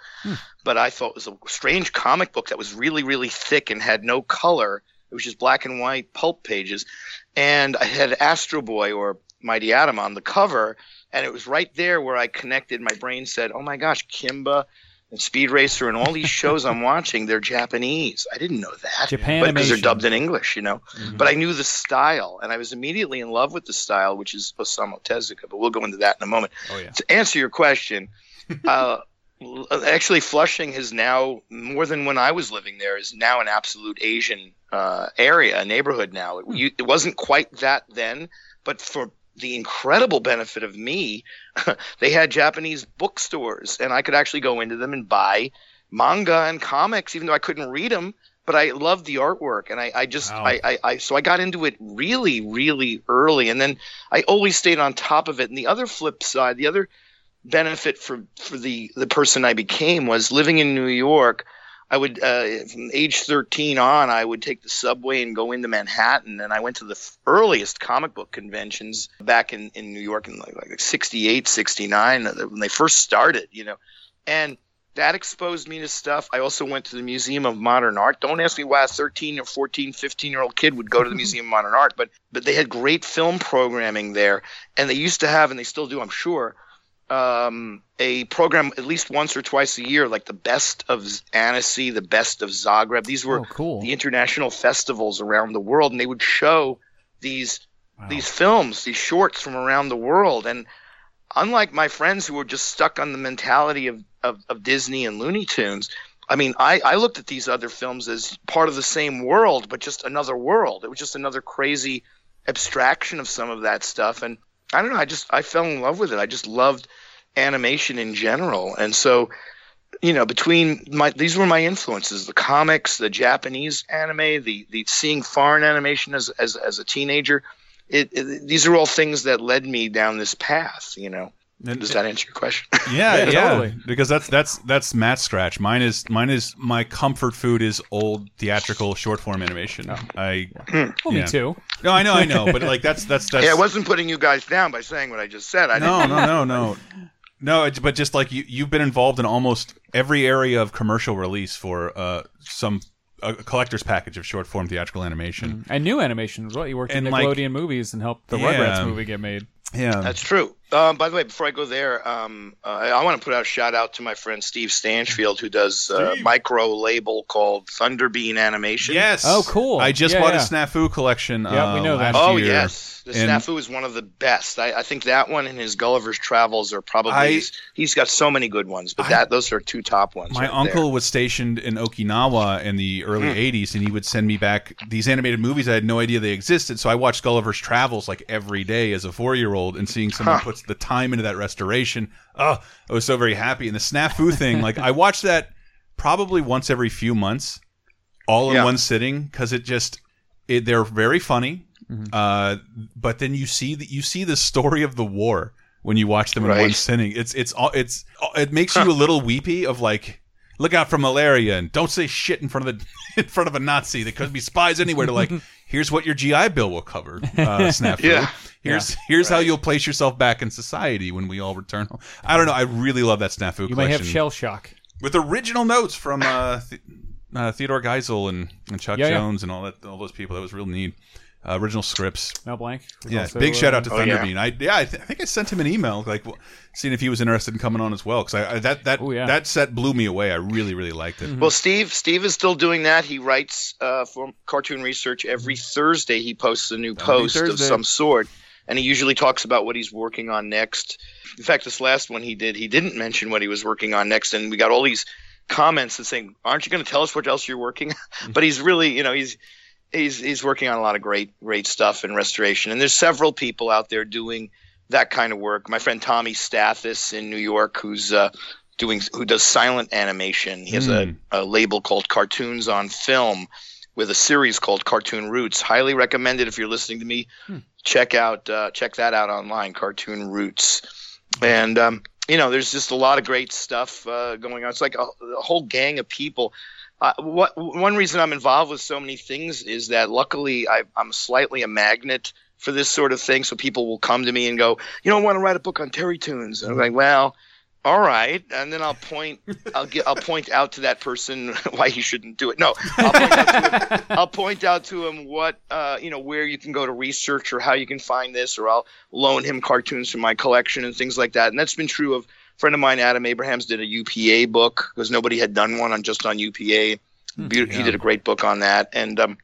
but I thought it was a strange comic book that was really really thick and had no color. It was just black and white pulp pages, and I had Astro Boy or Mighty Atom on the cover, and it was right there where I connected. My brain said, "Oh my gosh, Kimba." And Speed Racer and all these shows I'm watching, they're Japanese. I didn't know that. Japan because they're dubbed in English, you know. But I knew the style, and I was immediately in love with the style, which is Osamu Tezuka. But we'll go into that in a moment. Oh yeah. To answer your question, uh, actually, Flushing is now more than when I was living there. Is now an absolute Asian uh, area, a neighborhood now. It, you, it wasn't quite that then, but for the incredible benefit of me, they had Japanese bookstores, and I could actually go into them and buy manga and comics, even though I couldn't read them. But I loved the artwork, and I, I just, Wow. I, I, I, so I got into it really, really early, and then I always stayed on top of it. And the other flip side, the other benefit for for the the person I became was living in New York. I would uh, from age 13 on, I would take the subway and go into Manhattan, and I went to the earliest comic book conventions back in, in New York in like, like 68, 69 uh, when they first started, you know, and that exposed me to stuff. I also went to the Museum of Modern Art. Don't ask me why a 13 or 14, 15 year old kid would go to the Museum of Modern Art, but but they had great film programming there, and they used to have, and they still do, I'm sure, um, a program at least once or twice a year, like the best of Annecy, the best of Zagreb. These were Oh, cool. the international festivals around the world, and they would show these these films, these shorts from around the world. And unlike my friends who were just stuck on the mentality of, of, of Disney and Looney Tunes, I mean, I, I looked at these other films as part of the same world, but just another world. It was just another crazy abstraction of some of that stuff. And I don't know, I just I fell in love with it. I just loved animation in general. And so, you know, between my these were my influences, the comics, the Japanese anime, the the seeing foreign animation as as, as a teenager. It, it, these are all things that led me down this path, you know. And- Does that answer your question? Yeah, Yeah, yeah, totally. because that's that's that's Matt's scratch. Mine is mine is my comfort food is old theatrical short form animation. I Well, yeah. me too. no, I know, I know, but like that's that's that's yeah, I wasn't putting you guys down by saying what I just said. I no, didn't, no, no, no, no. It's, but just like you, you've been involved in almost every area of commercial release for uh, some a collector's package of short form theatrical animation. And new animation as well. You worked in And, like- Nickelodeon movies and helped the Yeah. Rugrats movie get made. Yeah, That's true. Um, by the way, before I go there, um, uh, I, I want to put out a shout out to my friend Steve Stanchfield, who does a micro label called Thunderbean Animation. Yes. Oh, cool. I just Yeah, bought yeah. a Snafu collection. Yeah, we uh, know that. last Oh year. yes, the And- Snafu is one of the best. I, I think that one and his Gulliver's Travels are probably. I- he's- he's got so many good ones, but I- that those are two top ones. My right uncle there. was stationed in Okinawa in the early Hmm. 80s, and he would send me back these animated movies. I had no idea they existed, so I watched Gulliver's Travels like every day as a four year old, and seeing someone Huh. puts the time into that restoration, oh, I was so very happy. And the snafu thing, like I watched that probably once every few months, all in Yeah. one sitting, because it just it, they're very funny. Mm-hmm. Uh, but then you see that you see the story of the war when you watch them in one sitting. It's it's all it's it makes you a little weepy of like look out for malaria and don't say shit in front of the in front of a Nazi. There could be spies anywhere. To like here's what your GI Bill will cover. Uh, snafu. Yeah. Here's here's how you'll place yourself back in society when we all return home. I don't know. I really love that snafu You may collection have shell shock. with original notes from uh, Th uh, Theodore Geisel and, and Chuck Yeah, yeah. Jones and all that all those people. That was real neat. Uh, original scripts. Mel Blanc. was Yeah, also, big shout out to Oh, yeah. Thunderbean. I yeah, I, th I think I sent him an email like w- seeing if he was interested in coming on as well because I, I that that Oh, yeah. that set blew me away. I really really liked it. Well, Steve, Steve is still doing that. He writes uh, for Cartoon Research every Thursday. He posts a new That'll be post of some sort, and he usually talks about what he's working on next. In fact, this last one he did, he didn't mention what he was working on next, and we got all these comments and saying, "Aren't you going to tell us what else you're working?" but he's really, you know, he's he's he's working on a lot of great great stuff in restoration, and there's several people out there doing that kind of work. My friend Tommy Stathes in New York, who's uh, doing who does silent animation. He has Mm. a, a label called Cartoons on Film with a series called Cartoon Roots. Highly recommended if you're listening to me. Check out uh, check that out online. Cartoon Roots, and um, you know there's just a lot of great stuff uh, going on. It's like a, a whole gang of people. Uh, what one reason I'm involved with so many things is that luckily I, I'm slightly a magnet for this sort of thing. So people will come to me and go, you know, I want to write a book on Terrytoons. And I'm like, well, all right. And then I'll point, I'll get, I'll point out to that person why he shouldn't do it. No, I'll point out to him, I'll point out to him what, uh, you know, where you can go to research or how you can find this, or I'll loan him cartoons from my collection and things like that. And that's been true of friend of mine, Adam Abrahams, did a UPA book because nobody had done one on just on UPA. Be- He did a great book on that, and um,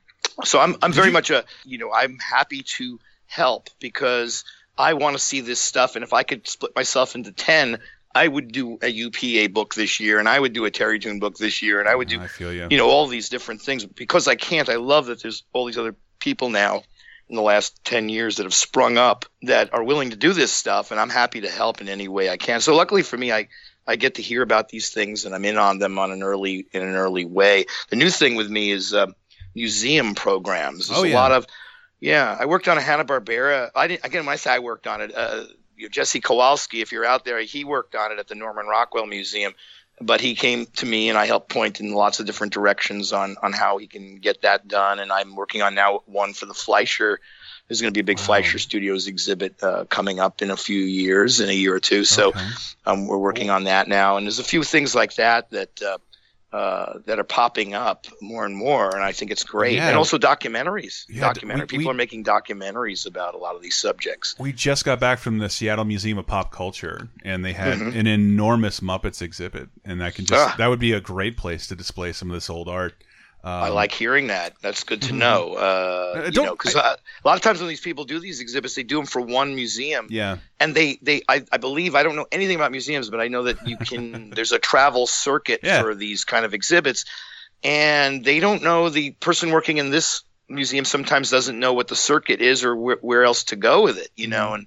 so I'm I'm very much a you know I'm happy to help because I want to see this stuff, and if I could split myself into ten, I would do a UPA book this year, and I would do a Terrytoon book this year, and I would do I you. you know all these different things because I can't. I love that there's all these other people now in the last 10 years that have sprung up that are willing to do this stuff and I'm happy to help in any way I can. So luckily for me I I get to hear about these things and I'm in on them on an early in an early way. The new thing with me is uh, museum programs. There's Oh, a lot of yeah, I worked on a Hanna-Barbera. I didn't again when I say I worked on it uh, Jesse Kowalski, if you're out there, he worked on it at the Norman Rockwell Museum but he came to me and I helped point in lots of different directions on on how he can get that done. And I'm working on now one for the Fleischer. There's going to be a big Fleischer Studios exhibit uh, coming up in a few years, in a year or two. So Okay. um, we're working on that now, and there's a few things like that that. Uh, uh, that are popping up more and more, and I think it's great. Yeah. And also documentaries. Yeah, Documentary. we- People we- are making documentaries about a lot of these subjects. We just got back from the Seattle Museum of Pop Culture, and they had Mhm. an enormous Muppets exhibit, and that can just Ah. that would be a great place to display some of this old art. Um, I like hearing that. That's good to know. Uh, Uh, you know, because a lot of times when these people do these exhibits, they do them for one museum, Yeah, and they they I, I believe I don't know anything about museums, but I know that you can. there's a travel circuit Yeah. for these kind of exhibits, and they don't know the person working in this museum sometimes doesn't know what the circuit is or where, where else to go with it. You Mm-hmm. know, and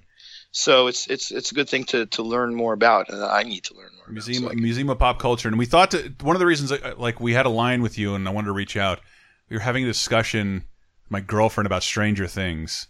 so it's it's it's a good thing to to learn more about. And I need to learn more. about, Museum so Museum of Pop Culture, and we thought to one of the reasons uh, like we had a line with you, and I wanted to reach out. We were having a discussion, with my girlfriend about Stranger Things,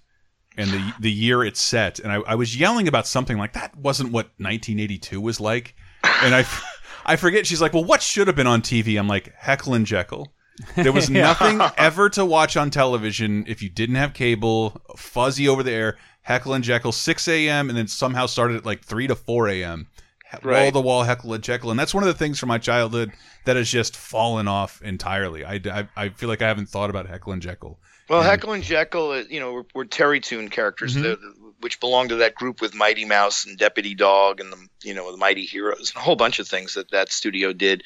and the the year it's set, and I, I was yelling about something like that wasn't what 1982 was like, and I I forget. She's like, well, what should have been on TV? I'm like Heckle and Jekyll. There was nothing ever to watch on television if you didn't have cable, fuzzy over the air. Heckle and Jekyll, 6 a.m. and then somehow started at like 3 to 4 a.m. Wall Right. to wall Heckle and Jekyll, and that's one of the things from my childhood that has just fallen off entirely. I, I, I feel like I haven't thought about Heckle and Jekyll. Well, Heckle and Jekyll, uh, you know, were, were Terrytoon characters. Mhm. The, which belonged to that group with Mighty Mouse and Deputy Dog and the you know the Mighty Heroes and a whole bunch of things that that studio did.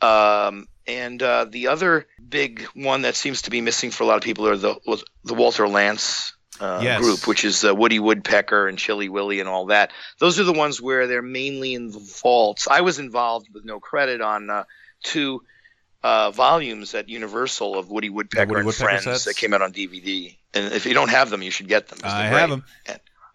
Um, and uh, the other big one that seems to be missing for a lot of people are the the Walter Lantz uh, Yes. group, which is uh, Woody Woodpecker and Chilly Willy and all that. Those are the ones where they're mainly in the vaults. I was involved with no credit on uh, two uh, volumes at Universal of Woody Woodpecker Woody and Woodpecker Friends sets? that came out on DVD. And if you don't have them, you should get them. I have them.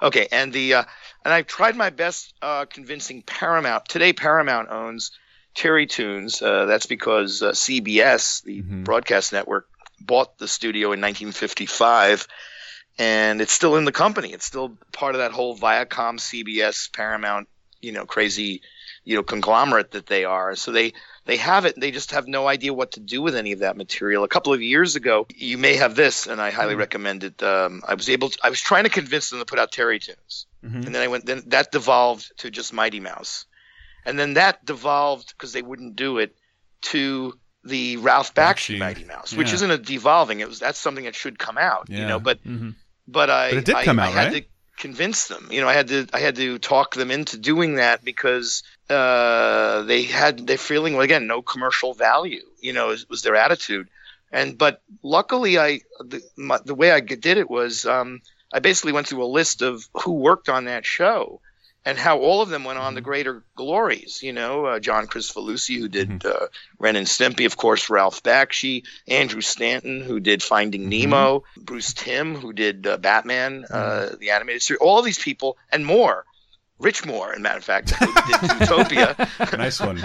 Okay, and the uh, and I've tried my best uh, convincing Paramount. Today, Paramount owns Terrytoons. Uh, that's because uh, CBS, the Mm-hmm. broadcast network, bought the studio in 1955, and it's still in the company. It's still part of that whole Viacom, CBS, Paramount, you know, crazy, you know, conglomerate that they are. So they they have it. They just have no idea what to do with any of that material. A couple of years ago, you may have this, and I highly recommend it. Um, I was able. To, I was trying to convince them to put out Terrytoons, Mhm. and then I went. Then that devolved to just Mighty Mouse, and then that devolved because they wouldn't do it to the Ralph Bakshi. Mighty Mouse, which isn't a devolving. It was that's something that should come out, you know. But Mhm. But I But it did I, come I had right? to convince them. You know, I had to I had to talk them into doing that because uh, they had they're feeling well, again no commercial value. You know, was, was their attitude. And but luckily, I the, my, the way I did it was um, I basically went through a list of who worked on that show. And how all of them went on to Mm-hmm. greater glories, you know, uh, John Kricfalusi, who did uh, Ren and Stimpy, of course, Ralph Bakshi, Andrew Stanton, who did Finding Mm-hmm. Nemo, Bruce Timm, who did uh, Batman, uh, the animated series, all these people and more. Rich Moore, in matter of fact, who did Zootopia. nice one.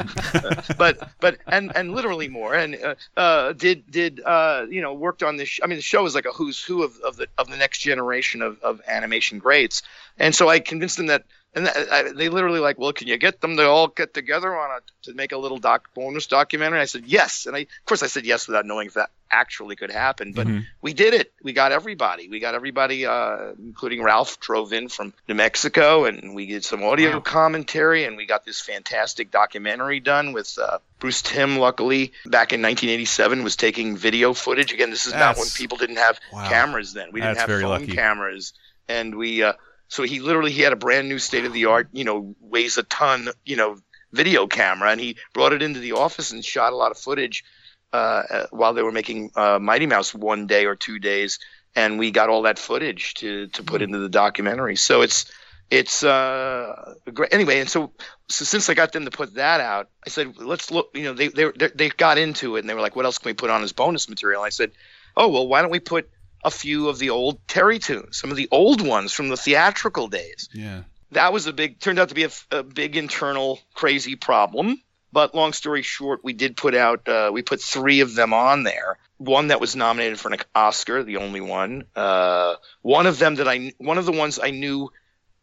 but but and and literally more and uh, uh, did did uh, you know worked on this. Sh- I mean, the show is like a who's who of, of the of the next generation of, of animation greats. And so I convinced them that. And th- I, they literally like, well, can you get them to all get together on a to make a little doc bonus documentary? I said yes, and I of course I said yes without knowing if that actually could happen. But Mhm. we did it. We got everybody. We got everybody, uh, including Ralph, drove in from New Mexico, and we did some audio commentary, and we got this fantastic documentary done with uh, Bruce Timm. Luckily, back in 1987, was taking video footage. Again, this is not when people didn't have Wow. cameras then. We didn't That's have phone lucky. cameras, and we. Uh, so he literally he had a brand new state of the art, you know, weighs a ton, you know, video camera, and he brought it into the office and shot a lot of footage uh, uh, while they were making uh, Mighty Mouse one day or two days, and we got all that footage to to put into the documentary. So it's it's uh great anyway and so so since i got them to put that out i said let's look you know they they they- they got into it and they were like what else can we put on as bonus material i said oh well why don't we put a few of the old Terrytoons some of the old ones from the theatrical days. Yeah. that was a big turned out to be a, a big internal crazy problem. But long story short we did put out uh, we put three of them on there. One that was nominated for an oscar the only one uh, one of them that i one of the ones i knew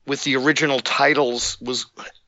with the original titles was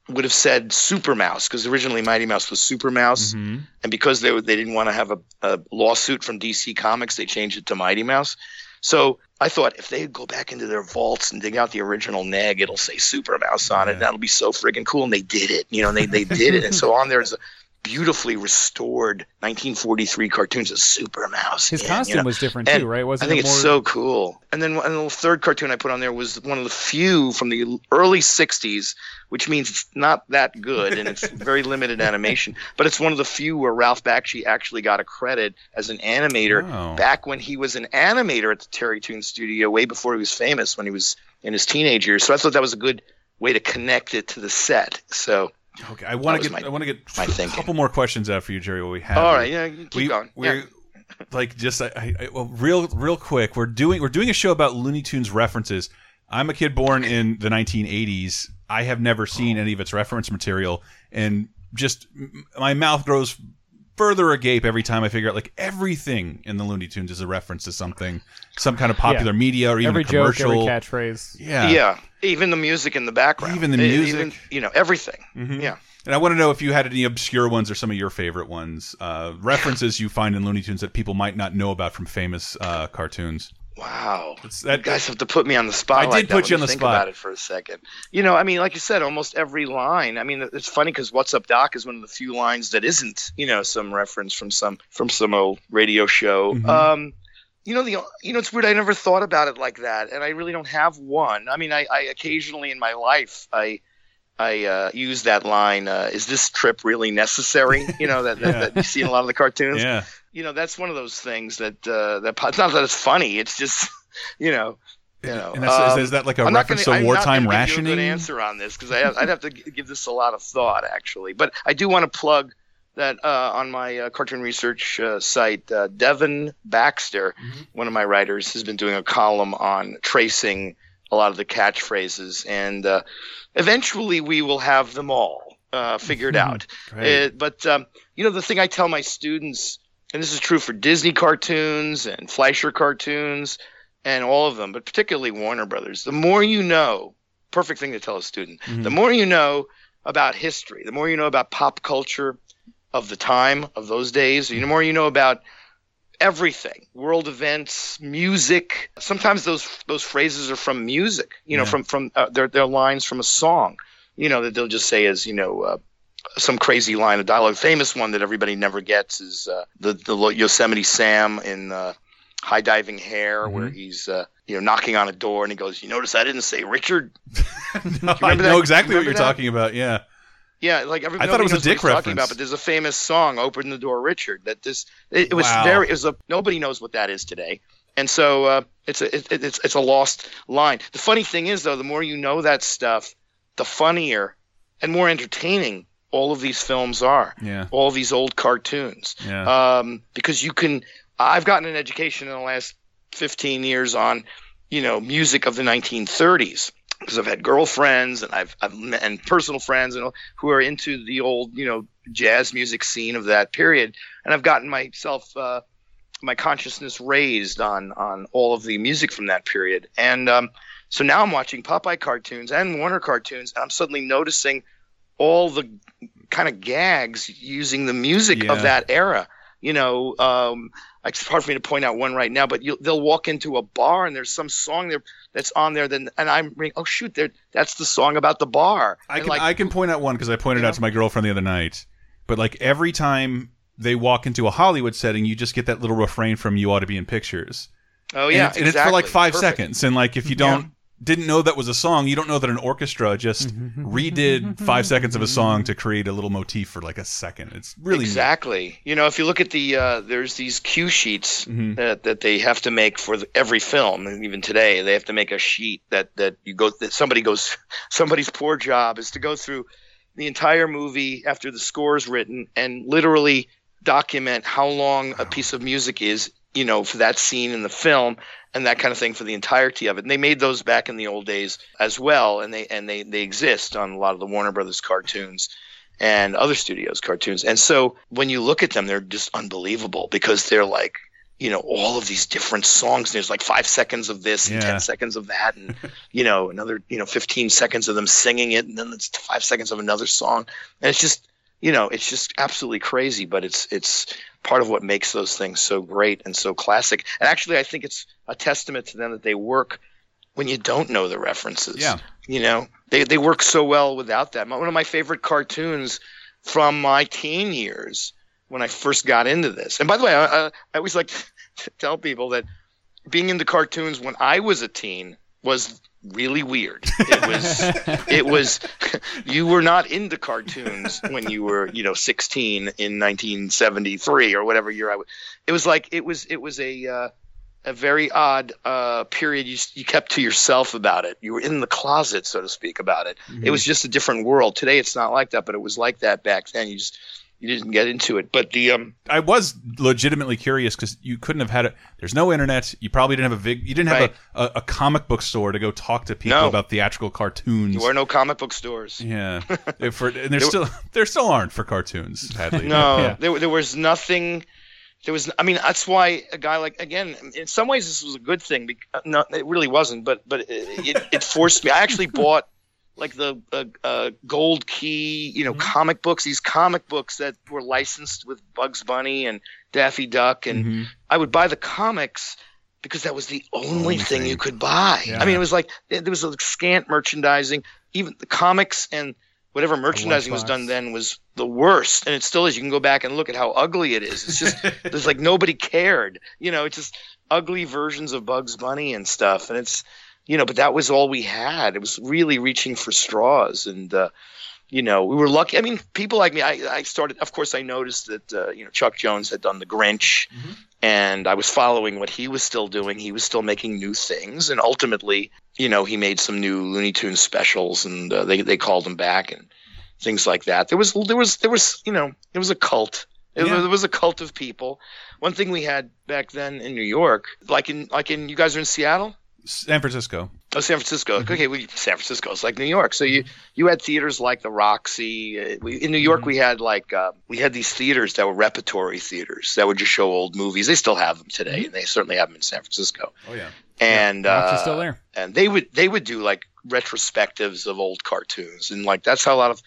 would have said super mouse because originally mighty mouse was super mouse Mhm. and because they, they didn't want to have a, a lawsuit from dc comics they changed it to mighty mouse so I thought if they go back into their vaults and dig out the original neg, it'll say Super Mouse on it. Yeah. That'll be so friggin' cool. And they did it. You know, and they, they did it. And so on there is a beautifully restored 1943 cartoons of Super Mouse. His in, costume you know. was different And too, right? Wasn't I think it more... it's so cool. And then and the third cartoon I put on there was one of the few from the early 60s, which means it's not that good and it's very limited animation. But it's one of the few where Ralph Bakshi actually got a credit as an animator Oh. back when he was an animator at the Terrytoon Studio, way before he was famous when he was in his teenage years. So I thought that was a good way to connect it to the set. So Okay, I want to get my- I want to get a couple more questions out for you, Jerry. While we have All right, yeah, keep we, going. We're Yeah. like just I, I, well, real real quick. We're doing we're doing a show about Looney Tunes references. I'm a kid born in the 1980s. I have never seen oh. any of its reference material, and just m- my mouth grows further agape every time I figure out like everything in the Looney Tunes is a reference to something, some kind of popular media or even every a joke, commercial. every catchphase. yeah, Yeah. even the music in the background, Even the music. you know, everything. Mhm. Yeah. And I want to know if you had any obscure ones or some of your favorite ones, uh, references you find in Looney Tunes that people might not know about from famous uh, cartoons. Wow. It's You that guys have to put me on the spot. I did like that. put you on the think spot. about it for a second. You know, I mean, like you said, almost every line. I mean, it's funny because "What's Up, Doc" is one of the few lines that isn't, you know, some reference from some from some old radio show. Mhm. Um, you know the you know it's weird. I never thought about it like that, and I really don't have one. I mean, I, I occasionally in my life I I uh, use that line. Uh, is this trip really necessary? You know that, that, Yeah. that you see in a lot of the cartoons. Yeah. You know that's one of those things that uh, that it's not that it's funny. It's just you know. You know, And that's- is- um, is that like a I'm reference gonna- to I'm not wartime give you a rationing? good answer on this because I'd have to give this a lot of thought actually. But I do want to plug that uh, on my uh, cartoon research uh, site, uh, Devon Baxter, one of my writers, has been doing a column on tracing a lot of the catchphrases, and uh, eventually we will have them all uh, figured out. Great. Uh, but um, you know, the thing I tell my students, and this is true for Disney cartoons and Fleischer cartoons and all of them, but particularly Warner Brothers, the more you know, perfect thing to tell a student, the more you know about history, the more you know about pop culture of the time of those days, the more you know about everything world events music. Sometimes those those phrases are from music you know Yeah. from from uh, they're, they're lines from a song you know that they'll just say as you know uh, some crazy line of dialogue famous one that everybody never gets is uh, the the yosemite sam in uh, high diving hare where he's uh, you know knocking on a door and he goes you notice i didn't say richard No, I remember know that? exactly what you're that? talking about. Yeah. yeah, like everybody I thought it was a Dick he's talking about, reference. but there's a famous song, "Open the Door, Richard." That this it, it was Wow. very it was a nobody knows what that is today, and so uh, it's a it, it's it's a lost line. The funny thing is though, the more you know that stuff, the funnier and more entertaining all of these films are. Yeah. All these old cartoons, Yeah. um, because you can. I've gotten an education in the last 15 years on, you know, music of the 1930s because I've had girlfriends and I've, I've met, and personal friends and who are into the old, you know, jazz music scene of that period, and I've gotten myself uh, my consciousness raised on on all of the music from that period, and um, so now I'm watching Popeye cartoons and Warner cartoons, and I'm suddenly noticing all the kind of gags using the music Yeah. of that era. You know, um, it's hard for me to point out one right now, but you, they'll walk into a bar and there's some song there that's on there. Then and I'm ring, oh shoot, there that's the song about the bar. I And, can like, I can point out one because I pointed out to my girlfriend the other night. But like every time they walk into a Hollywood setting, you just get that little refrain from "You ought to be in pictures." oh And yeah, it's- and, it's for like five Perfect. seconds. And like if you don't didn't know that was a song, you don't know that an orchestra just redid five seconds of a song to create a little motif for like a second. It's really neat. exactly. You know, if you look at the uh, there's these cue sheets Mhm. that, that they have to make for the, every film, and even today they have to make a sheet that that you go that somebody goes somebody's poor job is to go through the entire movie after the score is written and literally document how long a piece of music is you know for that scene in the film and that kind of thing for the entirety of it. And they made those back in the old days as well and they and they they exist on a lot of the Warner Brothers cartoons and other studios cartoons. And so when you look at them they're just unbelievable because they're like you know all of these different songs and there's like five seconds of this and Yeah. 10 seconds of that and you know another you know 15 seconds of them singing it and then it's five seconds of another song. And it's just you know it's just absolutely crazy but it's it's part of what makes those things so great and so classic. And actually i think it's a testament to them that they work when you don't know the references Yeah. you know? They, they work so well without that. One of my favorite cartoons from my teen years when i first got into this. And by the way i, I, I always like to tell people that being into cartoons when i was a teen was really weird. It was it was you were not into cartoons when you were you know 16 in 1973 or whatever year i was it was like it was it was a uh, a very odd uh, period. You, you kept to yourself about it. You were in the closet so to speak about it. It was just a different world. Today it's not like that but it was like that back then. You just you didn't get into it but the um I was legitimately curious because you couldn't have had it. There's no internet. You probably didn't have a vig. You didn't have Right. a, a, a comic book store to go talk to people No. about theatrical cartoons. there were no comic book stores yeah, for, and there There still there still aren't for cartoons. Sadly, No, Yeah. there, there was nothing. There was. I mean, that's why a guy like again. In some ways, this was a good thing. Because, no, it really wasn't. But but it, it, it forced me. I actually bought like the uh, uh, gold key, you know, comic books. These comic books that were licensed with Bugs Bunny and Daffy Duck, and Mhm. I would buy the comics because that was the only, Only thing, thing. you could buy. Yeah. I mean, it was like there there was like scant merchandising. Even the comics and whatever merchandising was done then was the worst, and it still is. You can go back and look at how ugly it is. It's just there's like nobody cared. You know, it's just ugly versions of Bugs Bunny and stuff, and it's you know, but that was all we had. It was really reaching for straws, and uh, you know, we were lucky. I mean, people like me. I, I started. Of course, I noticed that uh, you know Chuck Jones had done the Grinch, and I was following what he was still doing. He was still making new things, and ultimately, you know, he made some new Looney Tunes specials, and uh, they they called him back and things like that. There was there was there was you know it was a cult. It Yeah. was, there was a cult of people. One thing we had back then in New York, like in like in you guys are in Seattle. San Francisco. Oh, San Francisco. Okay, we San Francisco is like New York. So you you had theaters like the Roxy. Uh, in New York, we had like uh, we had these theaters that were repertory theaters that would just show old movies. They still have them today, and they certainly have them in San Francisco. Oh yeah. And Roxy's uh, still there. and they would they would do like retrospectives of old cartoons, and like that's how a lot of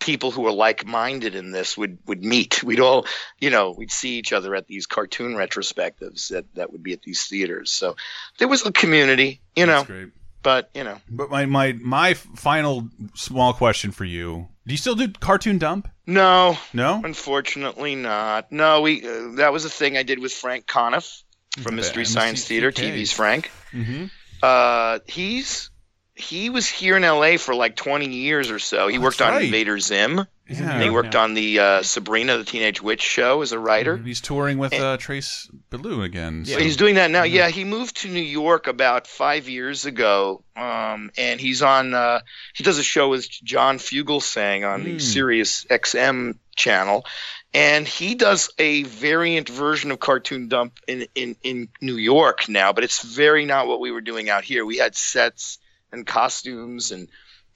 people who are like-minded in this would would meet. We'd all, you know, we'd see each other at these cartoon retrospectives that that would be at these theaters. So there was a community, you know. Great. But you know, But my my my final small question for you: Do you still do cartoon dump? no, No. unfortunately not. No, we uh, that was a thing I did with Frank Conniff from Mystery Science Theater, TV's Frank. Mm-hmm. Uh, he's he was here in L.A. for like 20 years or so. He Oh, worked on right. Invader Zim. Yeah. And New he worked now. on the uh, Sabrina the Teenage Witch show as a writer. He's touring with uh, Trace Beaulieu again. So so- he's doing that now. Yeah, he moved to New York about five years ago, um, and he's on. Uh, he does a show with John Fugelsang on the Mm. Sirius XM channel, and he does a variant version of Cartoon Dump in in in New York now. But it's very not what we were doing out here. We had sets and costumes and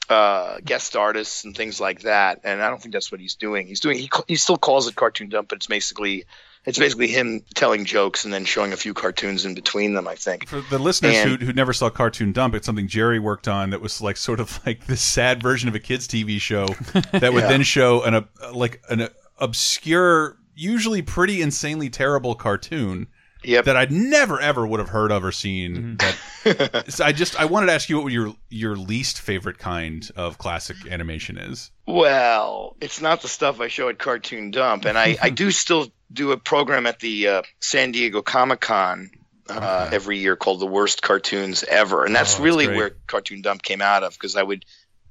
uh, guest artists and things like that. And I don't think that's what he's doing. He's doing he he still calls it cartoon dump, but it's basically it's basically him telling jokes and then showing a few cartoons in between them. I think. For the listeners And- who, who never saw Cartoon Dump, it's something Jerry worked on that was like sort of like this sad version of a kids' TV show that would Yeah. then show an uh, like an obscure, usually pretty insanely terrible cartoon Yep. that I'd never ever would have heard of or seen. That so I just I wanted to ask you what your your least favorite kind of classic animation is. Well, it's not the stuff I show at Cartoon Dump, and I, I do still do a program at the uh, San Diego Comic Con uh, Okay. every year called the Worst Cartoons Ever, and that's Oh, that's really great. where Cartoon Dump came out of because I would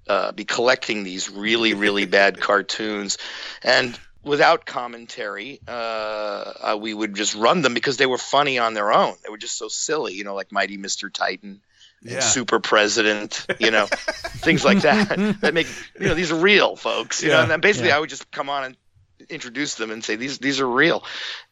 uh, be collecting these really really bad cartoons, and without commentary, uh, uh, we would just run them because they were funny on their own. They were just so silly, you know, like Mighty Mr. Titan. Yeah. Super President, you know, things like that. That make you know these are real, folks. You know, and then basically Yeah. I would just come on and introduce them and say these these are real,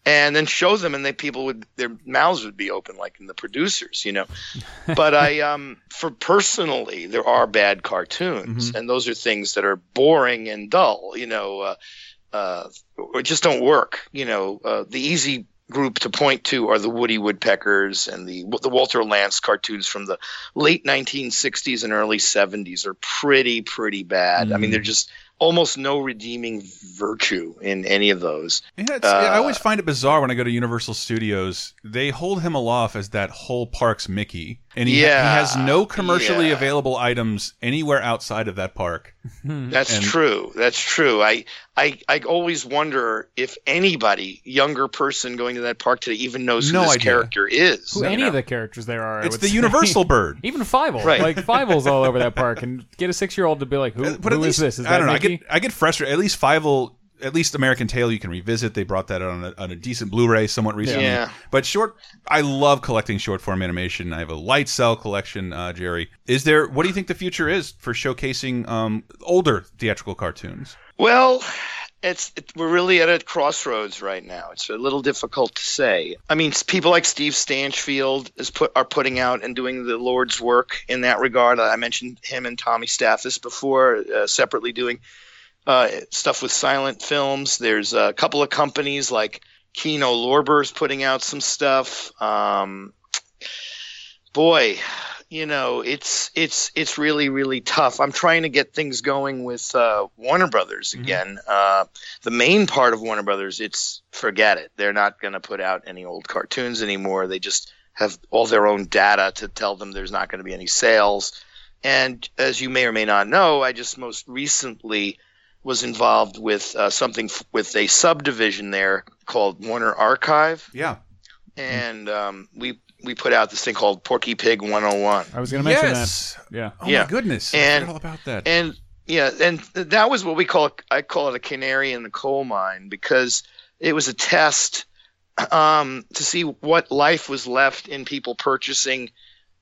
and then show them, and then people would their mouths would be open like in the producers, you know. but I um for personally there are bad cartoons, and those are things that are boring and dull, you know, uh, uh, or just don't work. You know, uh, the easy group to point to are the Woody Woodpeckers and the the Walter Lantz cartoons from the late 1960s and early 70s are pretty pretty bad. I mean, they're just almost no redeeming virtue in any of those. Yeah, it's, I Uh, always find it bizarre when I go to Universal Studios. They hold him aloft as that whole park's Mickey, and he, Yeah, he has no commercially yeah. available items anywhere outside of that park. That's And- true. That's true. I, I I always wonder if anybody, younger person going to that park today, even knows who this idea. character is. Who any know? of the characters there are. I It's the say. Universal bird. Even Fievel. Right. Like Fievel's all over that park, and get a six-year-old to be like, "Who, Uh, but who at is this? Is I don't know. I get I get frustrated. At least Fievel, at least American Tail, you can revisit. They brought that out on a, on a decent Blu-ray somewhat recently. Yeah. But short, I love collecting short form animation. I have a light cell collection. Uh, Jerry, is there? What do you think the future is for showcasing um, older theatrical cartoons? Well, it's it, we're really at a crossroads right now. It's a little difficult to say. I mean, people like Steve Stanchfield is put are putting out and doing the Lord's work in that regard. I mentioned him and Tommy Stathes before, uh, separately doing uh, stuff with silent films. There's a couple of companies like Kino Lorber's putting out some stuff. Um, boy, you know, it's it's it's really really tough. I'm trying to get things going with uh, Warner Brothers again. Uh, the main part of Warner Brothers, it's forget it. They're not going to put out any old cartoons anymore. They just have all their own data to tell them there's not going to be any sales. And as you may or may not know, I just most recently was involved with uh, something f- with a subdivision there called Warner Archive, Yeah. and um, we we put out this thing called Porky Pig 101. I was going to mention Yes. that. Yeah. Oh Yeah. my goodness. And- forgot all about that. and yeah, and that was what we call I call it a canary in the coal mine because it was a test um, to see what life was left in people purchasing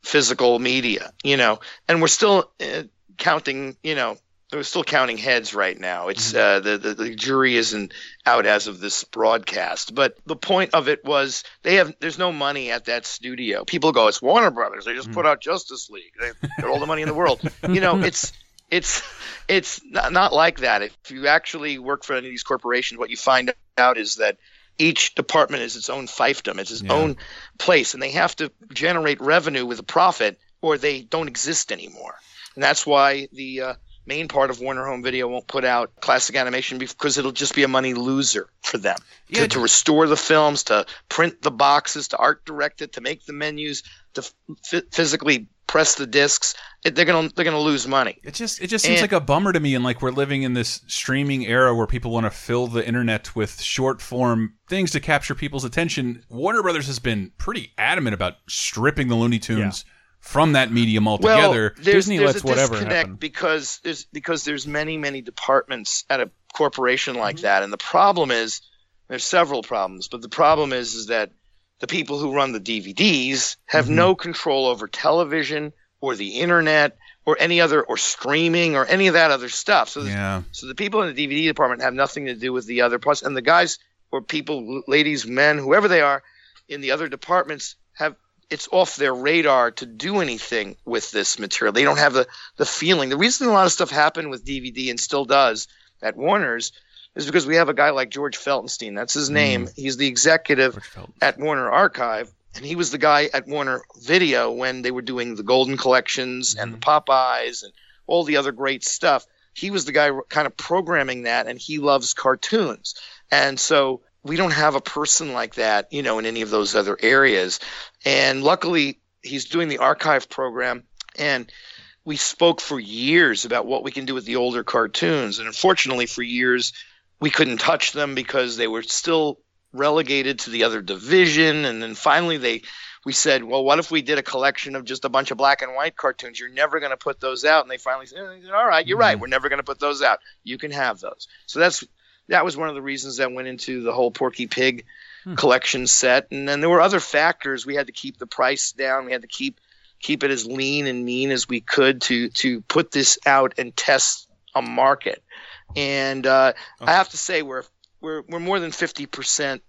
physical media, you know, and we're still uh, counting, you know, we're still counting heads right now. It's uh, the, the the jury isn't out as of this broadcast, but the point of it was they have there's no money at that studio. People go, it's Warner Brothers. They just put out Justice League. They got all the money in the world. You know, it's it's it's not, not like that. If you actually work for any of these corporations, what you find out is that each department is its own fiefdom, it's its Yeah. own place, and they have to generate revenue with a profit, or they don't exist anymore. And that's why the uh, main part of Warner Home Video won't put out classic animation because it'll just be a money loser for them. Yeah, to, to restore the films, to print the boxes, to art direct it, to make the menus, to f- physically press the discs, it, they're gonna they're gonna lose money. It just it just seems And- like a bummer to me, and like we're living in this streaming era where people want to fill the internet with short form things to capture people's attention. Warner Brothers has been pretty adamant about stripping the Looney Tunes from that medium altogether. Well, there's, Disney there's lets a whatever disconnect happen. because there's because there's many many departments at a corporation like Mm-hmm. that, and the problem is there's several problems, but the problem is is that the people who run the DVDs have Mm-hmm. no control over television or the internet or any other or streaming or any of that other stuff. So yeah, so the people in the DVD department have nothing to do with the other parts, and the guys or people, ladies, men, whoever they are, in the other departments have it's off their radar to do anything with this material. They don't have the the feeling. The reason a lot of stuff happened with DVD and still does at Warner's is because we have a guy like George Feltenstein. That's his hmm. name. He's the executive at Warner Archive, and he was the guy at Warner Video when they were doing the Golden Collections and the hmm. Popeyes and all the other great stuff. He was the guy kind of programming that, and he loves cartoons. And so we don't have a person like that, you know, in any of those other areas. And luckily, he's doing the archive program, and we spoke for years about what we can do with the older cartoons. And unfortunately, for years, we couldn't touch them because they were still relegated to the other division. And then finally, they we said, well, what if we did a collection of just a bunch of black and white cartoons? You're never going to put those out. And they finally said, "Eh, all right, you're right. We're never going to put those out. You can have those. So that's that was one of the reasons that went into the whole Porky Pig collection set. And then there were other factors. We had to keep the price down. We had to keep keep it as lean and mean as we could to to put this out and test a market. And uh, I have to say we're we're we're more than fifty percent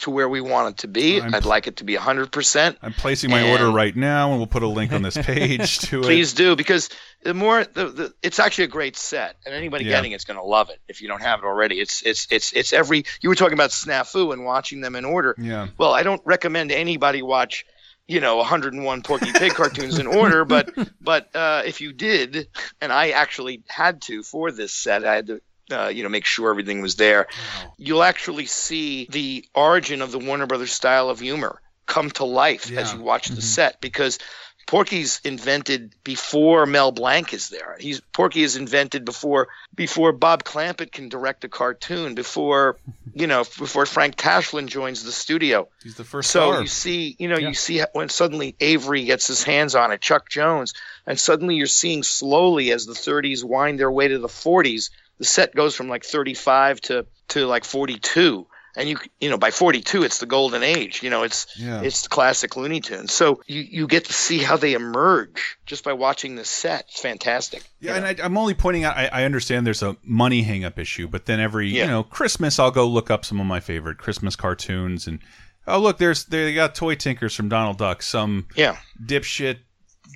to where we want it to be. I'm- I'd like it to be hundred percent. I'm placing my And- order right now, and we'll put a link on this page to Please it. do because the more the, the it's actually a great set and anybody Yeah. getting it's going to love it if you don't have it already. It's it's it's it's every you were talking about snafu and watching them in order. Yeah. Well, I don't recommend anybody watch you know 101 Porky Pig cartoons in order, but but uh, if you did, and I actually had to for this set, I had to. Uh, you know, make sure everything was there. You'll actually see the origin of the Warner Brothers style of humor come to life as you watch the set because Porky's invented before Mel Blanc is there. He's Porky is invented before before Bob Clampett can direct a cartoon, before you know, before Frank Tashlin joins the studio. He's the first So star. you see, you know, you see when suddenly Avery gets his hands on it, Chuck Jones, and suddenly you're seeing slowly as the 30s wind their way to the 40s, the set goes from like 35 to to like 42. And you you know by 42 it's the golden age. You know it's Yeah. it's the classic Looney Tunes. So you you get to see how they emerge just by watching this set. It's fantastic. Yeah, and I, I'm only pointing out. I, I understand there's a money hang up issue, but then every Yeah. you know Christmas, I'll go look up some of my favorite Christmas cartoons, and oh look, there's they got Toy Tinkers from Donald Duck. Some Yeah. dipshit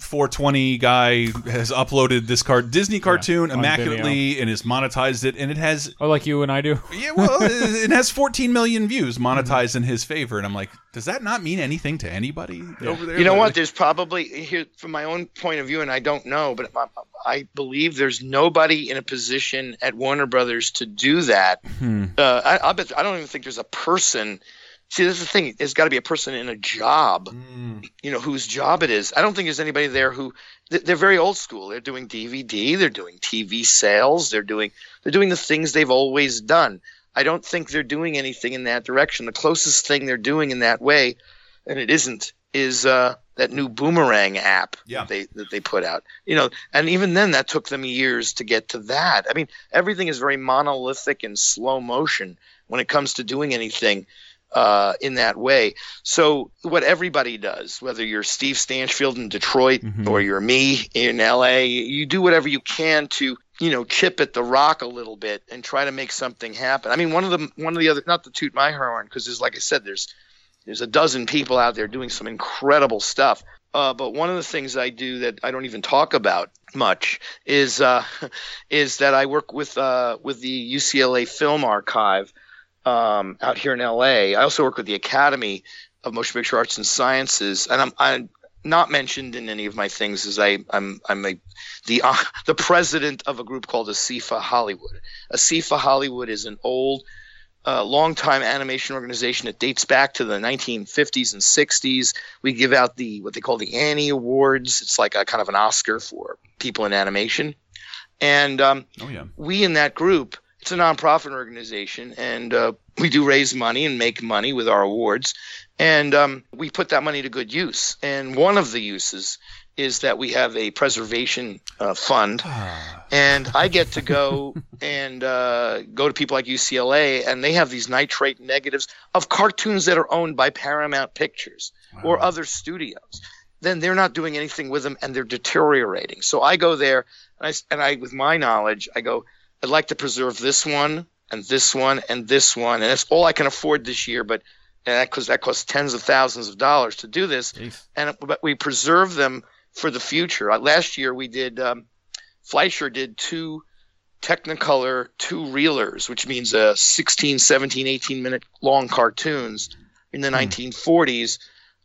420 guy has uploaded this card Disney cartoon on immaculately and has monetized it, and it has Oh, like you and I do. yeah, well, it it has 14 million views monetized in his favor, and I'm like, does that not mean anything to anybody over there? You know But- what? There's probably here from my own point of view, and I don't know, but I, I believe there's nobody in a position at Warner Brothers to do that. Hmm. Uh, I, I bet I don't even think there's a person See, this is the thing. There's got to be a person in a job, you know, whose job it is. I don't think there's anybody there who they're very old school. They're doing DVD, they're doing TV sales, they're doing they're doing the things they've always done. I don't think they're doing anything in that direction. The closest thing they're doing in that way, and it isn't, is uh, that new Boomerang app Yeah. that they that they put out. You know, and even then, that took them years to get to that. I mean, everything is very monolithic and slow motion when it comes to doing anything uh, in that way. So what everybody does, whether you're Steve Stanchfield in Detroit or you're me in LA, you do whatever you can to you know chip at the rock a little bit and try to make something happen. I mean, one of the one of the other not to toot my horn because there's like I said, there's there's a dozen people out there doing some incredible stuff. Uh, but one of the things I do that I don't even talk about much is uh, is that I work with uh, with the UCLA Film Archive um, out here in LA. I also work with the Academy of Motion Picture Arts and Sciences, and I'm, I'm not mentioned in any of my things as I, I'm I'm a, the uh, the president of a group called ASIFA Hollywood. ASIFA Hollywood is an old, uh, long-time animation organization that dates back to the 1950s and 60s. We give out the what they call the Annie Awards. It's like a kind of an Oscar for people in animation, and um, Oh yeah. we in that group it's a nonprofit organization and uh, we do raise money and make money with our awards. And um, we put that money to good use. And one of the uses is that we have a preservation uh, fund. And i get to go and uh, go to people like ucla and they have these nitrate negatives of cartoons that are owned by paramount pictures or other studios. Then they're not doing anything with them and they're deteriorating. So i go there and I, and I with my knowledge i go I'd like to preserve this one and this one and this one, and that's all I can afford this year. But and that because that costs tens of thousands of dollars to do this, and but we preserve them for the future. Uh, last year we did um, Fleischer did two Technicolor two reelers, which means uh, 16, 17, 18 minute long cartoons in the 1940s.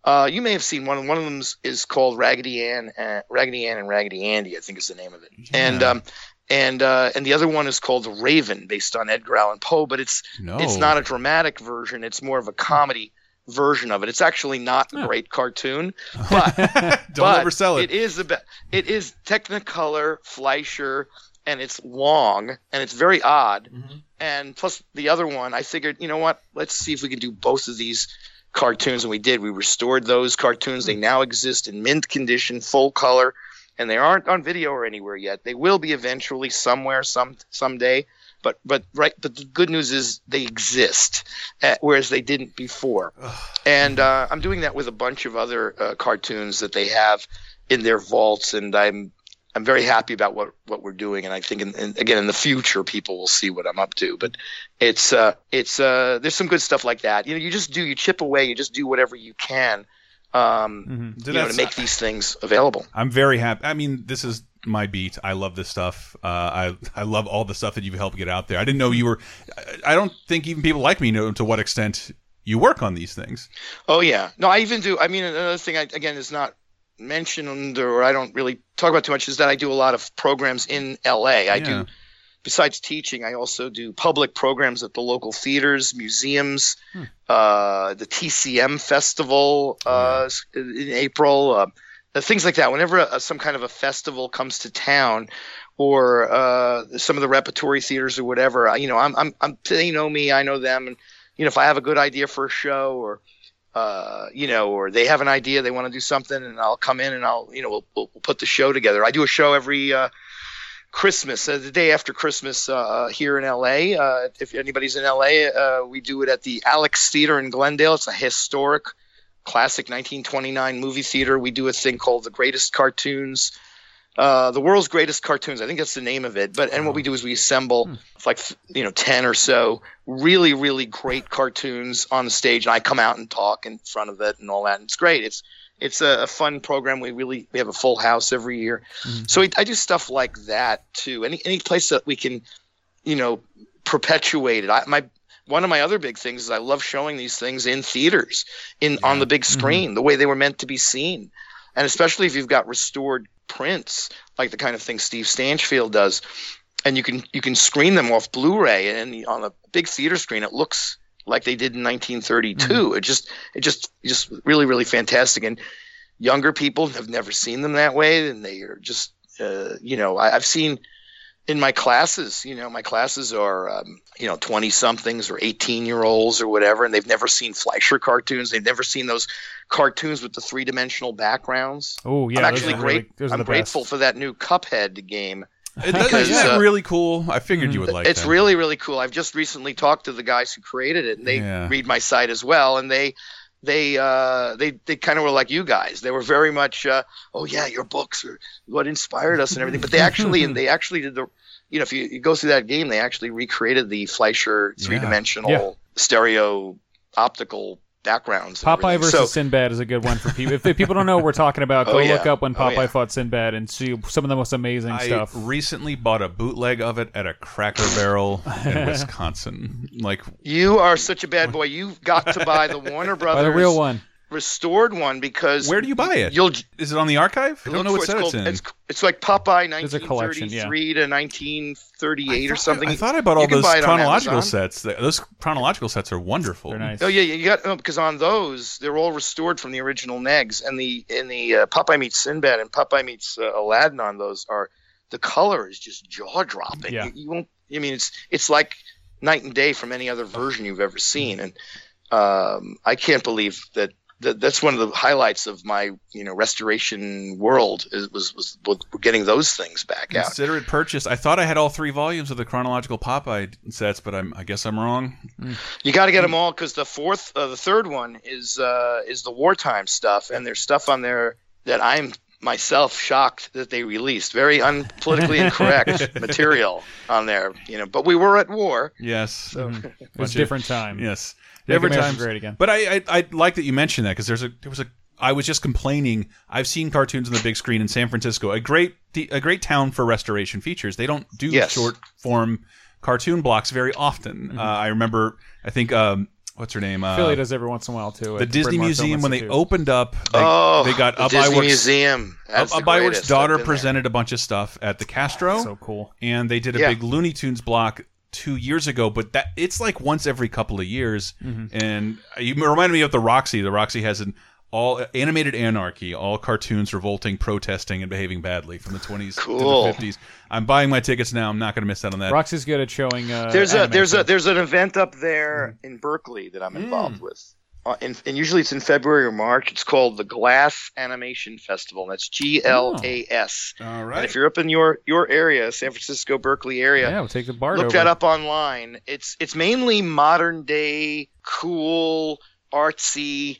Uh, you may have seen one. One of them is called Raggedy Ann, uh, Raggedy Ann and Raggedy Andy, I think is the name of it. And um, and uh, and the other one is called The Raven, based on Edgar Allan Poe. But it's No. it's not a dramatic version. It's more of a comedy version of it. It's actually not a great cartoon, but Don't but oversell it. It is about it is Technicolor Fleischer, and it's long and it's very odd. Mm-hmm. And plus the other one, I figured, you know what? Let's see if we can do both of these cartoons, and we did. We restored those cartoons. Hmm. They now exist in mint condition, full color, and they aren't on video or anywhere yet. They will be eventually somewhere, some someday. But but right. But the good news is they exist, uh, whereas they didn't before. And uh, I'm doing that with a bunch of other uh, cartoons that they have in their vaults, and I'm I'm very happy about what, what we're doing, and I think in, in, again in the future people will see what I'm up to. But it's uh it's uh there's some good stuff like that. You know, you just do you chip away, you just do whatever you can, um, So you know, to that's- make these things available. I'm very happy. I mean, this is my beat. I love this stuff. Uh, I I love all the stuff that you've helped get out there. I didn't know you were. I- I don't think even people like me know to what extent you work on these things. Oh yeah, no, I even do. I mean, another thing I, again is not mentioned or I don't really talk about too much is that I do a lot of programs in L.A. I Yeah. do. Besides teaching, I also do public programs at the local theaters, museums, uh, the TCM festival uh, in April, uh, uh, things like that. Whenever uh some kind of a festival comes to town, or uh, some of the repertory theaters or whatever, I- you know, I'm, I'm, I'm, they know me, I know them, and you know, if I have a good idea for a show or uh, you know, or they have an idea, they want to do something, and I'll come in and I'll, you know, we'll, we'll, we'll put the show together. I do a show every uh, Christmas, uh, the day after Christmas uh, here in LA. Uh, if anybody's in LA, uh, we do it at the Alex Theater in Glendale. It's a historic, classic 1929 movie theater. We do a thing called the Greatest Cartoons. Uh, the world's greatest cartoons. I think that's the name of it. But and what we do is we assemble like you know ten or so really really great cartoons on the stage, and I come out and talk in front of it and all that. And it's great. It's it's a, a fun program. We really we have a full house every year. Mm-hmm. So we, I do stuff like that too. Any any place that we can, you know, perpetuate it. I, my one of my other big things is I love showing these things in theaters, in on the big mm-hmm. screen, the way they were meant to be seen, and especially if you've got restored prints, like the kind of thing Steve Stanchfield does, and you can you can screen them off Blu-ray and on a big theater screen, it looks like they did in 1932. It just it just just really really fantastic and younger people have never seen them that way and they are just uh, you know I, I've seen in my classes, you know, my classes are, um, you know, 20 somethings or 18 year olds or whatever, and they've never seen Fleischer cartoons. They've never seen those cartoons with the three dimensional backgrounds. Oh yeah, I'm actually are really- great. I'm grateful best. for that new Cuphead game. It Because, isn't that uh, really cool? I figured you would like it. it's that. really really cool. I've just recently talked to the guys who created it, and they Yeah. read my site as well, and they they uh, they they kind of were like you guys. They were very much, uh, oh yeah, your books are what inspired us and everything. But they actually and they actually did the, you know, if you, you go through that game, they actually recreated the Fleischer three dimensional Yeah. stereo optical backgrounds. Popeye everything. versus So- Sinbad is a good one for people. If, if people don't know what we're talking about, go Oh, yeah. look up when Oh, Popeye yeah. fought Sinbad and see some of the most amazing I stuff. recently bought a bootleg of it at a Cracker Barrel in Wisconsin. Like You are such a bad boy. You've got to buy the Warner Brothers Buy the real one. Restored one because Where do you buy it? You'll is it on the archive? I don't know what for- set it's it's in. It's, it's like Popeye There's a collection, yeah. 1933 to 1938 or something. I thought I bought all You those buy it on chronological sets. Those chronological sets are wonderful. They're nice. Oh yeah, you got no, because on those they're all restored from the original negs, and the in the uh, Popeye meets Sinbad and Popeye meets uh, Aladdin on those are the color is just jaw dropping. Yeah. You, you won't. I mean, it's it's like night and day from any other version you've ever seen, and um, I can't believe that. That, that's one of the highlights of my, you know, restoration world is, was, was was getting those things back out. Consider it purchased. I thought I had all three volumes of the chronological Popeye sets, but I'm, I guess I'm wrong. You got to get them all because the fourth, uh, the third one is uh, is the wartime stuff, and there's stuff on there that I'm myself shocked that they released. Very unpolitically incorrect material on there, you know. But we were at war. Yes. It was a different time. Yes. Make Different America great again. But I, I I like that you mentioned that because there's a there was a I was just complaining. I've seen cartoons on the big screen in San Francisco, a great a great town for restoration features. They don't do Yes. short form cartoon blocks very often. Uh, I remember. I think um, what's her name? Uh, Philly does every once in a while too. the Disney Museum when they Institute. opened up. They, oh, they got the Ub Disney Iwerks- Museum. That's Ub the Iwerks' greatest. I've daughter been there. presented a bunch of stuff at the Castro. So cool. and they did a Yeah. big Looney Tunes block two years ago, but that it's like once every couple of years. Mm-hmm. And you reminded me of the Roxy. The Roxy has an all animated anarchy, all cartoons revolting, protesting, and behaving badly from the 20s Cool. to the 50s. I'm buying my tickets now. I'm not going to miss out on that. Roxy's good at showing. Uh, There's a there's too. a there's an event up there in Berkeley that I'm involved with. Uh, and, and usually it's in February or March. It's called the GLAS Animation Festival. And That's G L A S. All right. And if you're up in your your area, San Francisco, Berkeley area, Yeah, we'll take the bar. look over. that up online. It's it's mainly modern day, cool, artsy,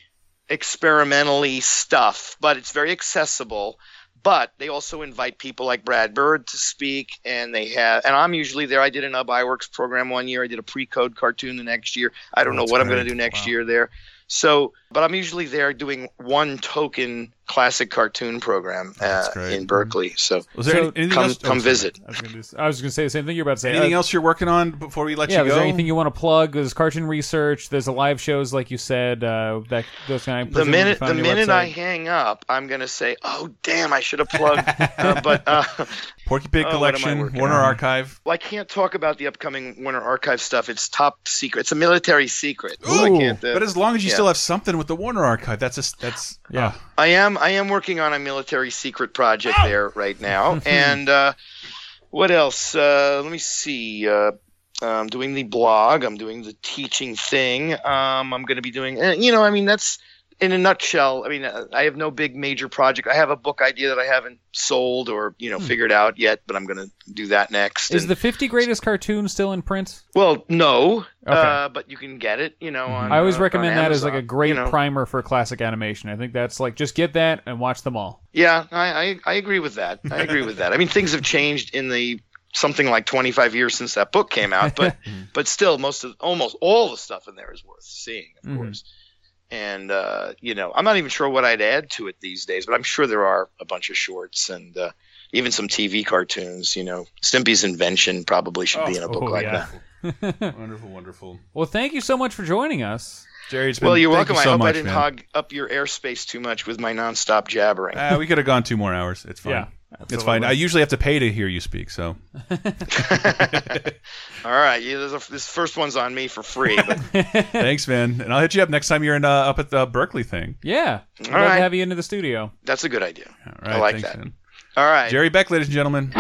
experimentally stuff, but it's very accessible. But they also invite people like Brad Bird to speak, and they have. And I'm usually there. I did an Ub Iwerks program one year. I did a pre-code cartoon the next year. I don't Oh, know what I'm going to do next Wow. year there. So, but I'm usually there doing one token classic cartoon program uh, in Berkeley. So Was there So- any- anything come else? come sorry. visit. I was gonna, do- I was gonna say the same thing you're about to say. Anything Uh, else you're working on before we let Yeah, you is go? there anything you want to plug? There's cartoon research. There's a live shows, like you said. Uh, that those kind of the minute the minute I hang up, I'm gonna say, "Oh damn, I should have plugged." uh, but uh, Porky Pig Oh, what am I Collection, Warner on? Archive. well, I can't talk about the upcoming Warner Archive stuff. It's top secret. It's a military secret. so I Ooh, can't. Uh, but as long as you yeah. still have something with the Warner Archive, that's a, that's Yeah. ah, I am I am working on a military secret project there right now. and uh, what else? Uh, let me see. Uh, I'm doing the blog. I'm doing the teaching thing. Um, I'm going to be doing. uh, You know, I mean, that's in a nutshell. I mean, uh, I have no big major project. I have a book idea that I haven't sold or you know figured out yet, but I'm going to do that next. Is And- the 50 greatest cartoon still in print? well, no, Okay. uh, but you can get it. You know, on, I always uh, recommend that as like a great you know. primer for classic animation. I think that's like just get that and watch them all. Yeah, I, I, I agree with that. I agree with that. I mean, things have changed in the something like 25 years since that book came out, but but still, most of almost all the stuff in there is worth seeing, of Mhm. course. And uh, you know, I'm not even sure what I'd add to it these days, but I'm sure there are a bunch of shorts and uh, even some TV cartoons. You know, Stimpy's Invention probably should be in a book Oh, like yeah. that. wonderful, wonderful. Well, thank you so much for joining us. Jerry, it's been, Well, you're thank welcome. You so I hope much, I didn't man. hog up your airspace too much with my nonstop jabbering. Uh, we could have gone two more hours. It's fine. Yeah, it's fine. I usually have to pay to hear you speak, so All right, yeah, there's a, this first one's on me for free. But thanks, man. And I'll hit you up next time you're in uh, up at the Berkeley thing. Yeah. I'd All love to have you into the studio. that's a good idea. All right, I like thanks, that. man. All right. Jerry Beck, ladies and gentlemen.